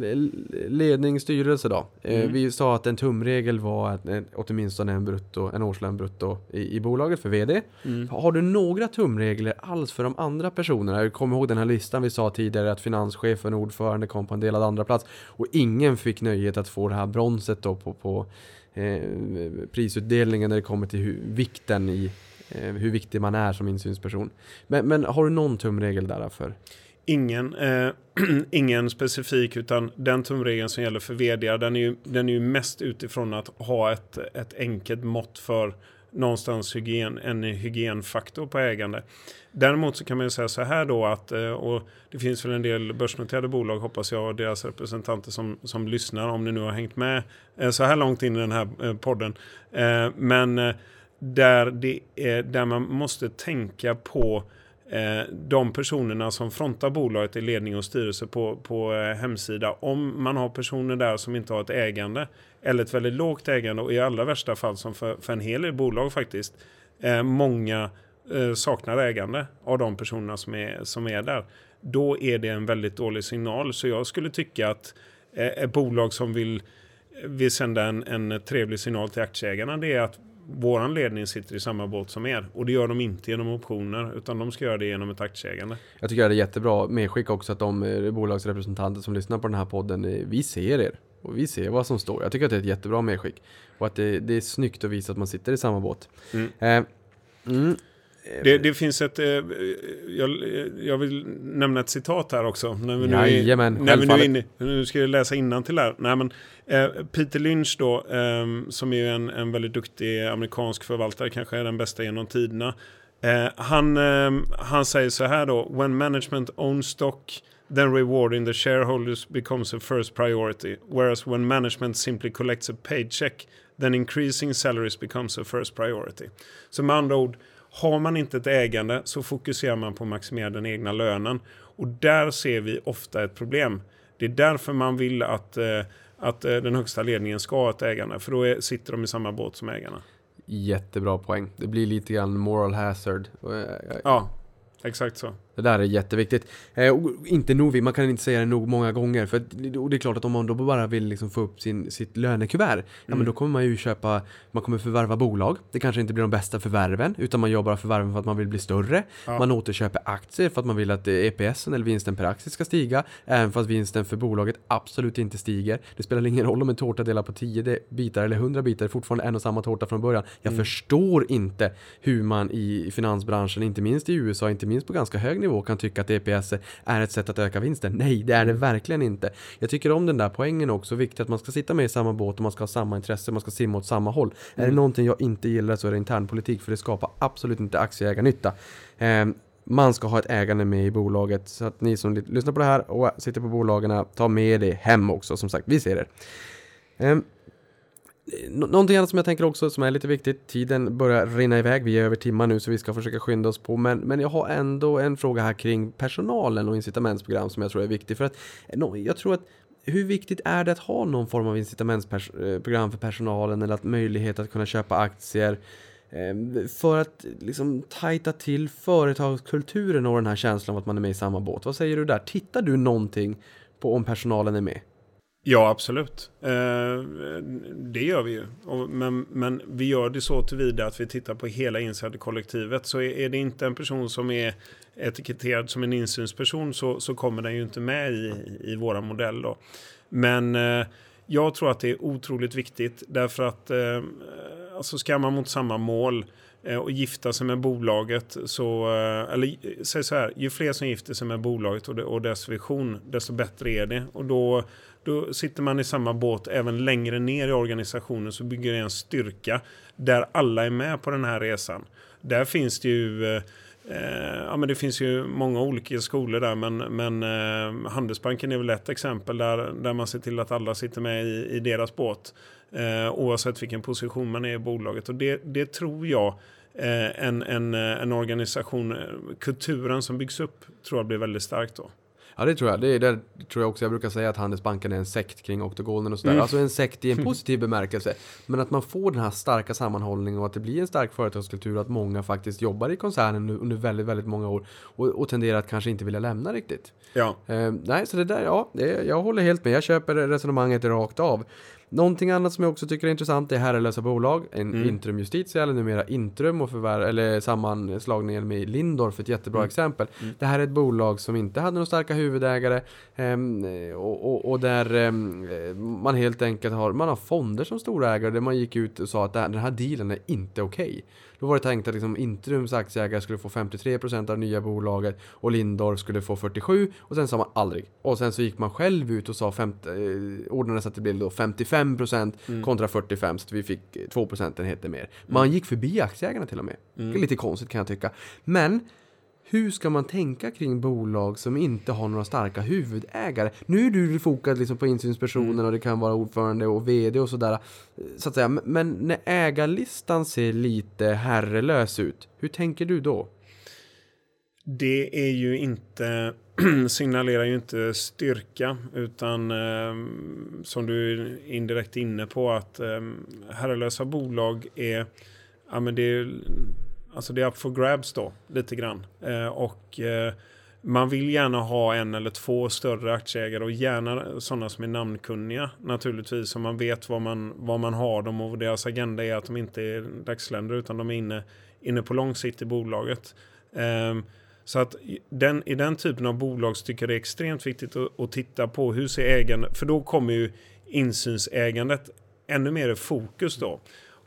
ledning, styrelse då. Mm. Vi sa att en tumregel var att åtminstone en, brutto, en årslön brutto i, i bolaget för VD. Mm. Har du några tumregler alls för de andra personerna? Jag kommer ihåg den här listan vi sa tidigare att finanschefen och ordförande kom på en delad andra plats och ingen fick nöjet att få det här bronset då på, på eh, prisutdelningen när det kommer till hur, vikten i eh, hur viktig man är som insynsperson. Men, men har du någon tumregel där för? Ingen, eh, ingen specifik, utan den tumregeln som gäller för vd, den är ju, den är ju mest utifrån att ha ett, ett enkelt mått för någonstans hygien, en hygienfaktor på ägande. Däremot så kan man ju säga så här då att, eh, och det finns väl en del börsnoterade bolag hoppas jag och deras representanter som, som lyssnar om ni nu har hängt med eh, så här långt in i den här eh, podden. Men där, det är, där man måste tänka på Eh, de personerna som frontar bolaget i ledning och styrelse på, på eh, hemsida, om man har personer där som inte har ett ägande eller ett väldigt lågt ägande och i allra värsta fall som för, för en hel del bolag faktiskt, eh, många saknar ägande av de personerna som är, som är där. Då är det en väldigt dålig signal. Så jag skulle tycka att ett bolag som vill, vill sända en, en trevlig signal till aktieägarna det är att våran ledning sitter i samma båt som er. Och det gör de inte genom optioner, utan de ska göra det genom ett aktieägande. Jag tycker det är jättebra medskick också att de eh, bolagsrepresentanter som lyssnar på den här podden, eh, vi ser er. Och vi ser vad som står. Jag tycker att det är ett jättebra medskick. Och att det, det är snyggt att visa att man sitter i samma båt. Mm. Eh, mm. Det, det, finns ett, eh, jag, jag, vill nämna ett citat här också. När vi nu, Jajamän, när vi nu, är inne, nu ska jag läsa innantill här. Nej, men, eh, Peter Lynch då, eh, som är en, en väldigt duktig amerikansk förvaltare, kanske är den bästa genom tiderna. Eh, han, ehm, han säger så här då, when management owns stock then rewarding the shareholders becomes a first priority. Whereas when management simply collects a paycheck then increasing salaries becomes a first priority. Så med andra ord, har man inte ett ägande så fokuserar man på att maximera den egna lönen. Och där ser vi ofta ett problem. Det är därför man vill att, eh, att eh, den högsta ledningen ska ha ett ägande. För då är, sitter de i samma båt som ägarna. Jättebra poäng. Det blir lite grann moral hazard. Ja, exakt så. Det där är jätteviktigt. Eh, inte nog, man kan inte säga det nog många gånger. För och det är klart att om man då bara vill liksom få upp sin, sitt lönekuvert. Mm. Ja men mm. då kommer man ju köpa, man kommer förvärva bolag. Det kanske inte blir de bästa förvärven. Utan man gör bara förvärven för att man vill bli större. Ja. Man återköper aktier för att man vill att EPSen eller vinsten per aktie ska stiga. Även fast vinsten för bolaget absolut inte stiger. Det spelar ingen roll om en tårta delar på 10 bitar eller 100 bitar. Det är fortfarande en och samma tårta från början. Jag mm. förstår inte hur man i finansbranschen, inte minst i USA, inte minst på ganska hög nivå kan tycka att EPS är ett sätt att öka vinsten. Nej, det är det verkligen inte. Jag tycker om den där poängen också, viktigt att man ska sitta med i samma båt och man ska ha samma intresse, man ska simma åt samma håll. Mm. Är det mm. någonting jag inte gillar så är det internpolitik, för det skapar absolut inte aktieägarnytta. Eh, man ska ha ett ägande med i bolaget. Så att ni som lyssnar på det här och sitter på bolagen, ta med det hem också. Som sagt, vi ser er. Eh, Någonting annat som jag tänker också som är lite viktigt. Tiden börjar rinna iväg. Vi är över timmar nu så vi ska försöka skynda oss på. Men, men jag har ändå en fråga här kring personalen och incitamentsprogram som jag tror är viktig. För att jag tror att hur viktigt är det att ha någon form av incitamentsprogram eh, för personalen eller att möjlighet att kunna köpa aktier? Ehm, för att liksom tajta till företagskulturen och den här känslan av att man är med i samma båt. Vad säger du där? Tittar du någonting på om personalen är med? Ja, absolut. Eh, det gör vi ju. men, men vi gör det så tillvida att vi tittar på hela insiderkollektivet. Så är, det inte en person som är etiketterad som en insynsperson så, så kommer den ju inte med i, i våra modell. Då. Men eh, jag tror att det är otroligt viktigt därför att eh, alltså ska man mot samma mål eh, och gifta sig med bolaget så, eh, eller säg så här, ju fler som gifter sig med bolaget och dess vision, desto bättre är det. Och då då sitter man i samma båt även längre ner i organisationen så bygger det en styrka där alla är med på den här resan. Där finns det ju eh, ja, men det finns ju många olika skolor där men, men eh, Handelsbanken är väl ett exempel där, där man ser till att alla sitter med i, i deras båt. Eh, oavsett vilken position man är i bolaget. Och det, det tror jag eh, en, en, eh, en organisation, eh, kulturen som byggs upp tror jag blir väldigt stark då. Ja det tror jag. Det, är, tror jag också. Jag brukar säga att Handelsbanken är en sekt kring oktogonen och sådär. Mm. Alltså en sekt i en positiv bemärkelse. Men att man får den här starka sammanhållningen och att det blir en stark företagskultur att många faktiskt jobbar i koncernen under väldigt, väldigt många år och, och tenderar att kanske inte vilja lämna riktigt. Ja. Eh, nej, så det där, ja, det, jag håller helt med. Jag köper resonemanget rakt av. Någonting annat som jag också tycker är intressant är herrelösa bolag. En mm. Intrum Justitia eller numera Intrum och förvärv, eller sammanslagningen med Lindorf ett jättebra mm. exempel. Mm. Det här är ett bolag som inte hade några starka huvudägare um, och, och, och, där um, man helt enkelt har, man har fonder som storägare där man gick ut och sa att den här dealen är inte okej. Okay. Då var det tänkt att liksom Intrums aktieägare skulle få 53% av nya bolaget och Lindorf skulle få 47% och sen sa man aldrig. Och sen så gick man själv ut och sa 50, eh, ordnade så att det blev då 55% mm. kontra 45% så vi fick 2 procentenheter mer. Man mm. gick förbi aktieägarna till och med. Mm. Det är lite konstigt kan jag tycka. Men hur ska man tänka kring bolag som inte har några starka huvudägare? Nu är du fokad liksom på insynspersonen mm. och det kan vara ordförande och vd och sådär. Så att säga. Men när ägarlistan ser lite herrelös ut, hur tänker du då? Det är ju inte, signalerar ju inte styrka utan eh, som du är indirekt inne på att eh, herrelösa bolag är, ja men det är, alltså det är up for grabs då, lite grann. Eh, och eh, man vill gärna ha en eller två större aktieägare och gärna sådana som är namnkunniga naturligtvis. Så man vet vad man, vad man har dem och deras agenda är att de inte är dagsländer utan de är inne, inne på lång sikt i bolaget. Eh, så att den, i den typen av bolag så tycker jag det är extremt viktigt att, att titta på hur ser ägandet, för då kommer ju insynsägandet ännu mer i fokus då.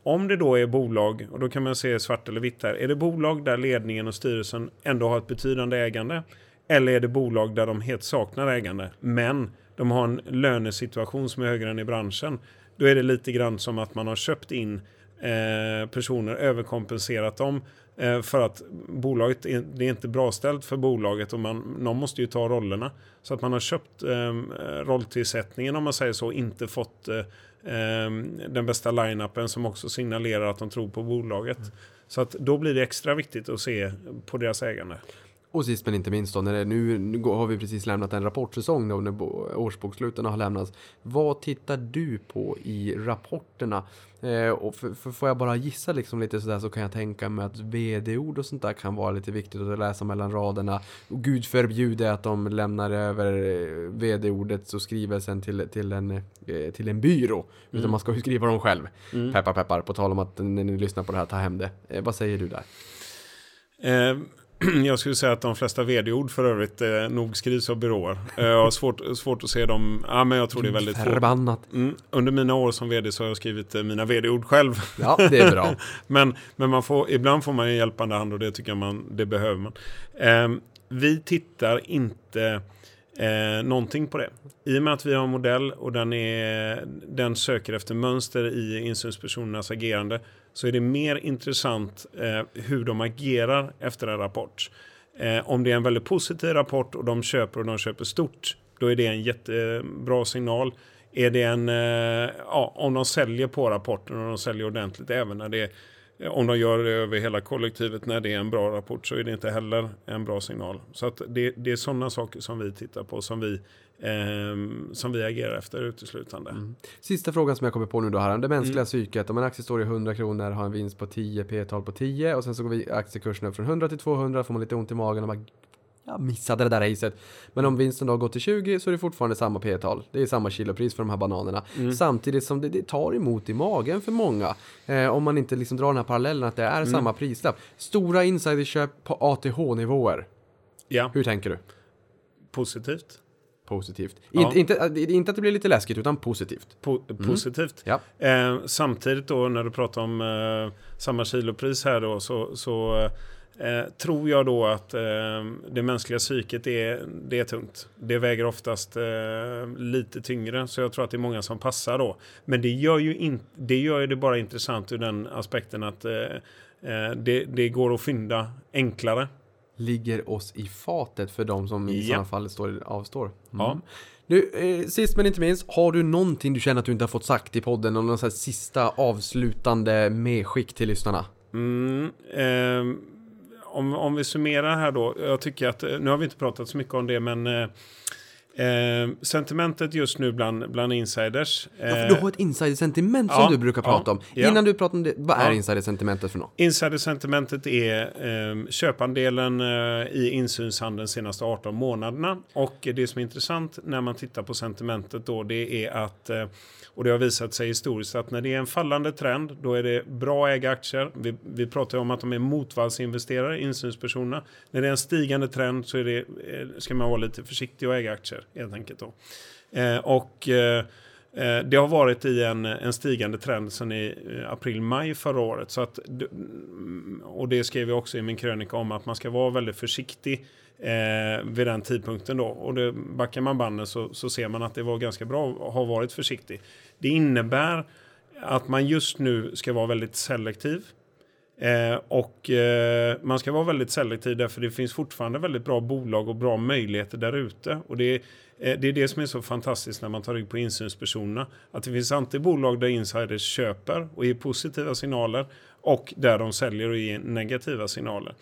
Om det då är bolag, och då kan man se svart eller vitt här, är det bolag där ledningen och styrelsen ändå har ett betydande ägande eller är det bolag där de helt saknar ägande men de har en lönesituation som är högre än i branschen. Då är det lite grann som att man har köpt in eh, personer, överkompenserat dem eh, för att bolaget är, det är inte bra ställt för bolaget och man, någon måste ju ta rollerna. Så att man har köpt eh, rolltillsättningen om man säger så, inte fått eh, eh den bästa line-upen som också signalerar att de tror på bolaget. Mm. Så att då blir det extra viktigt att se på deras ägande. Och sist men inte minst då, när det, nu, nu har vi precis lämnat en rapportsäsong då, när årsboksluten har lämnats. Vad tittar du på i rapporterna? Eh, och för, för, får jag bara gissa liksom lite sådär så kan jag tänka mig att vd-ord och sånt där kan vara lite viktigt att läsa mellan raderna. Och Gud förbjude att de lämnar över eh, vd-ordet och skrivelsen till, till, en, eh, till en byrå. Mm. Utan man ska ju skriva dem själv. Mm. Peppar peppar, på tal om att när ni lyssnar på det här, ta hem det. Eh, vad säger du där? Eh, jag skulle säga att de flesta vd-ord för övrigt eh, nog skrivs av byråer. Jag har svårt, svårt att se dem. Ja, men jag tror det är väldigt Förbannat. Mm, under mina år som vd så har jag skrivit eh, mina vd-ord själv. Ja, det är bra. men men man får, ibland får man en hjälpande hand och det tycker jag man, det behöver man. Eh, vi tittar inte eh, någonting på det. I och med att vi har en modell och den, är, den söker efter mönster i insynspersonernas agerande så är det mer intressant eh, hur de agerar efter en rapport. Eh, om det är en väldigt positiv rapport och de köper och de köper stort, då är det en jättebra signal. Är det en, eh, ja, om de säljer på rapporten och de säljer ordentligt även när det är om de gör det över hela kollektivet när det är en bra rapport så är det inte heller en bra signal. Så att det, det är sådana saker som vi tittar på som vi, eh, som vi agerar efter uteslutande. Mm. Sista frågan som jag kommer på nu då här. Det mänskliga mm. psyket. Om en aktie står i 100 kronor har en vinst på 10, P-tal på 10 och sen så går vi aktiekursen upp från 100 till 200 får man lite ont i magen och bara jag missade det där racet. Men om vinsten då har gått till 20 så är det fortfarande samma P-tal. Det är samma kilopris för de här bananerna. Mm. Samtidigt som det, det, tar emot i magen för många. Eh, om man inte liksom drar den här parallellen att det är mm. samma prislapp. Stora insiderköp på ATH-nivåer. Ja. Hur tänker du? Positivt. Positivt. Ja. Inte, inte, inte att det blir lite läskigt utan positivt. Po mm. positivt. Ja. Eh, samtidigt då när du pratar om eh, samma kilopris här då så, så eh, Eh, tror jag då att eh, det mänskliga psyket är, det är tungt. Det väger oftast eh, lite tyngre, så jag tror att det är många som passar då. Men det gör ju, in, det, gör det bara intressant ur den aspekten att eh, eh, det, det går att fynda enklare. Ligger oss i fatet för de som i ja. sådana fall står, avstår. Mm. Ja. Du, eh, sist men inte minst, har du någonting du känner att du inte har fått sagt i podden? Någon sån här sista avslutande medskick till lyssnarna? Mm, eh, om, om vi summerar här då. Jag tycker att, eh, nu har vi inte pratat så mycket om det, men eh, eh, Eh, sentimentet just nu bland, bland insiders. Eh, ja, för du har ett insidersentiment som ja, du brukar prata ja, om. Ja. Innan du pratar om det, vad är insidersentimentet för något? Insidersentimentet är eh, köpandelen eh, i insynshandeln de senaste 18 månaderna. Och det som är intressant när man tittar på sentimentet då, det är att eh, och det har visat sig historiskt att när det är en fallande trend, då är det bra att äga aktier. Vi, vi pratar om att de är motvallsinvesterare, insynspersonerna. När det är en stigande trend så är det, eh, ska man vara lite försiktig och äga aktier helt enkelt. Då. Eh, och eh, eh, det har varit i en, en stigande trend sedan i eh, april-maj förra året. Så att, mm, och det skrev jag också i min krönika om att man ska vara väldigt försiktig eh, vid den tidpunkten. Då. Och det, backar man banden så, så ser man att det var ganska bra att ha varit försiktig. Det innebär att man just nu ska vara väldigt selektiv. Eh, och eh, man ska vara väldigt selektiv därför det finns fortfarande väldigt bra bolag och bra möjligheter där ute. Och det, eh, det är det som är så fantastiskt när man tar rygg på insynspersonerna. Att det finns alltid bolag där insiders köper och ger positiva signaler och där de säljer och ger negativa signaler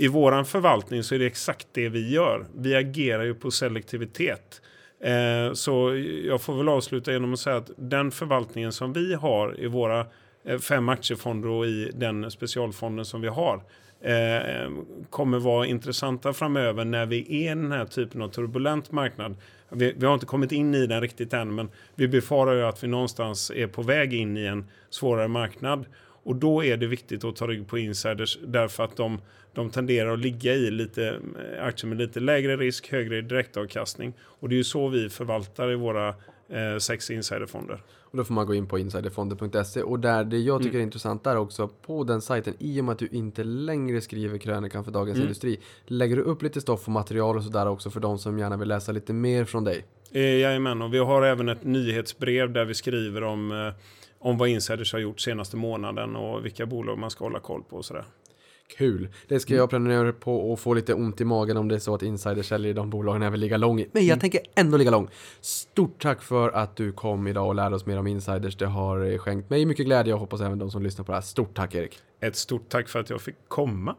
i våran förvaltning så är det exakt det vi gör. Vi agerar ju på selektivitet. Eh, så jag får väl avsluta genom att säga att den förvaltningen som vi har i våra Eh, fem aktiefonder och i den specialfonden som vi har eh, kommer vara intressanta framöver när vi är i den här typen av turbulent marknad. Vi, vi, har inte kommit in i den riktigt än men vi befarar ju att vi någonstans är på väg in i en svårare marknad. Och då är det viktigt att ta rygg på insiders därför att de, de tenderar att ligga i lite eh, aktier med lite lägre risk, högre direktavkastning. Och det är ju så vi förvaltar i våra eh, sex insiderfonder. Och då får man gå in på insiderfonder.se och där det jag tycker Mm. är intressant är också på den sajten i och med att du inte längre skriver krönikan för Dagens Mm. Industri lägger du upp lite stoff och material och sådär också för de som gärna vill läsa lite mer från dig. Eh, jajamän, och vi har även ett nyhetsbrev där vi skriver om, eh, om vad insiders har gjort senaste månaden och vilka bolag man ska hålla koll på och sådär. Kul! Det ska jag prenumerera på och få lite ont i magen om det är så att insiders säljer i de bolagen jag vill ligga lång i. Men jag tänker ändå ligga lång. Stort tack för att du kom idag och lärde oss mer om insiders. Det har eh, skänkt mig mycket glädje och hoppas även de som lyssnar på det här. Stort tack Erik! Ett stort tack för att jag fick komma.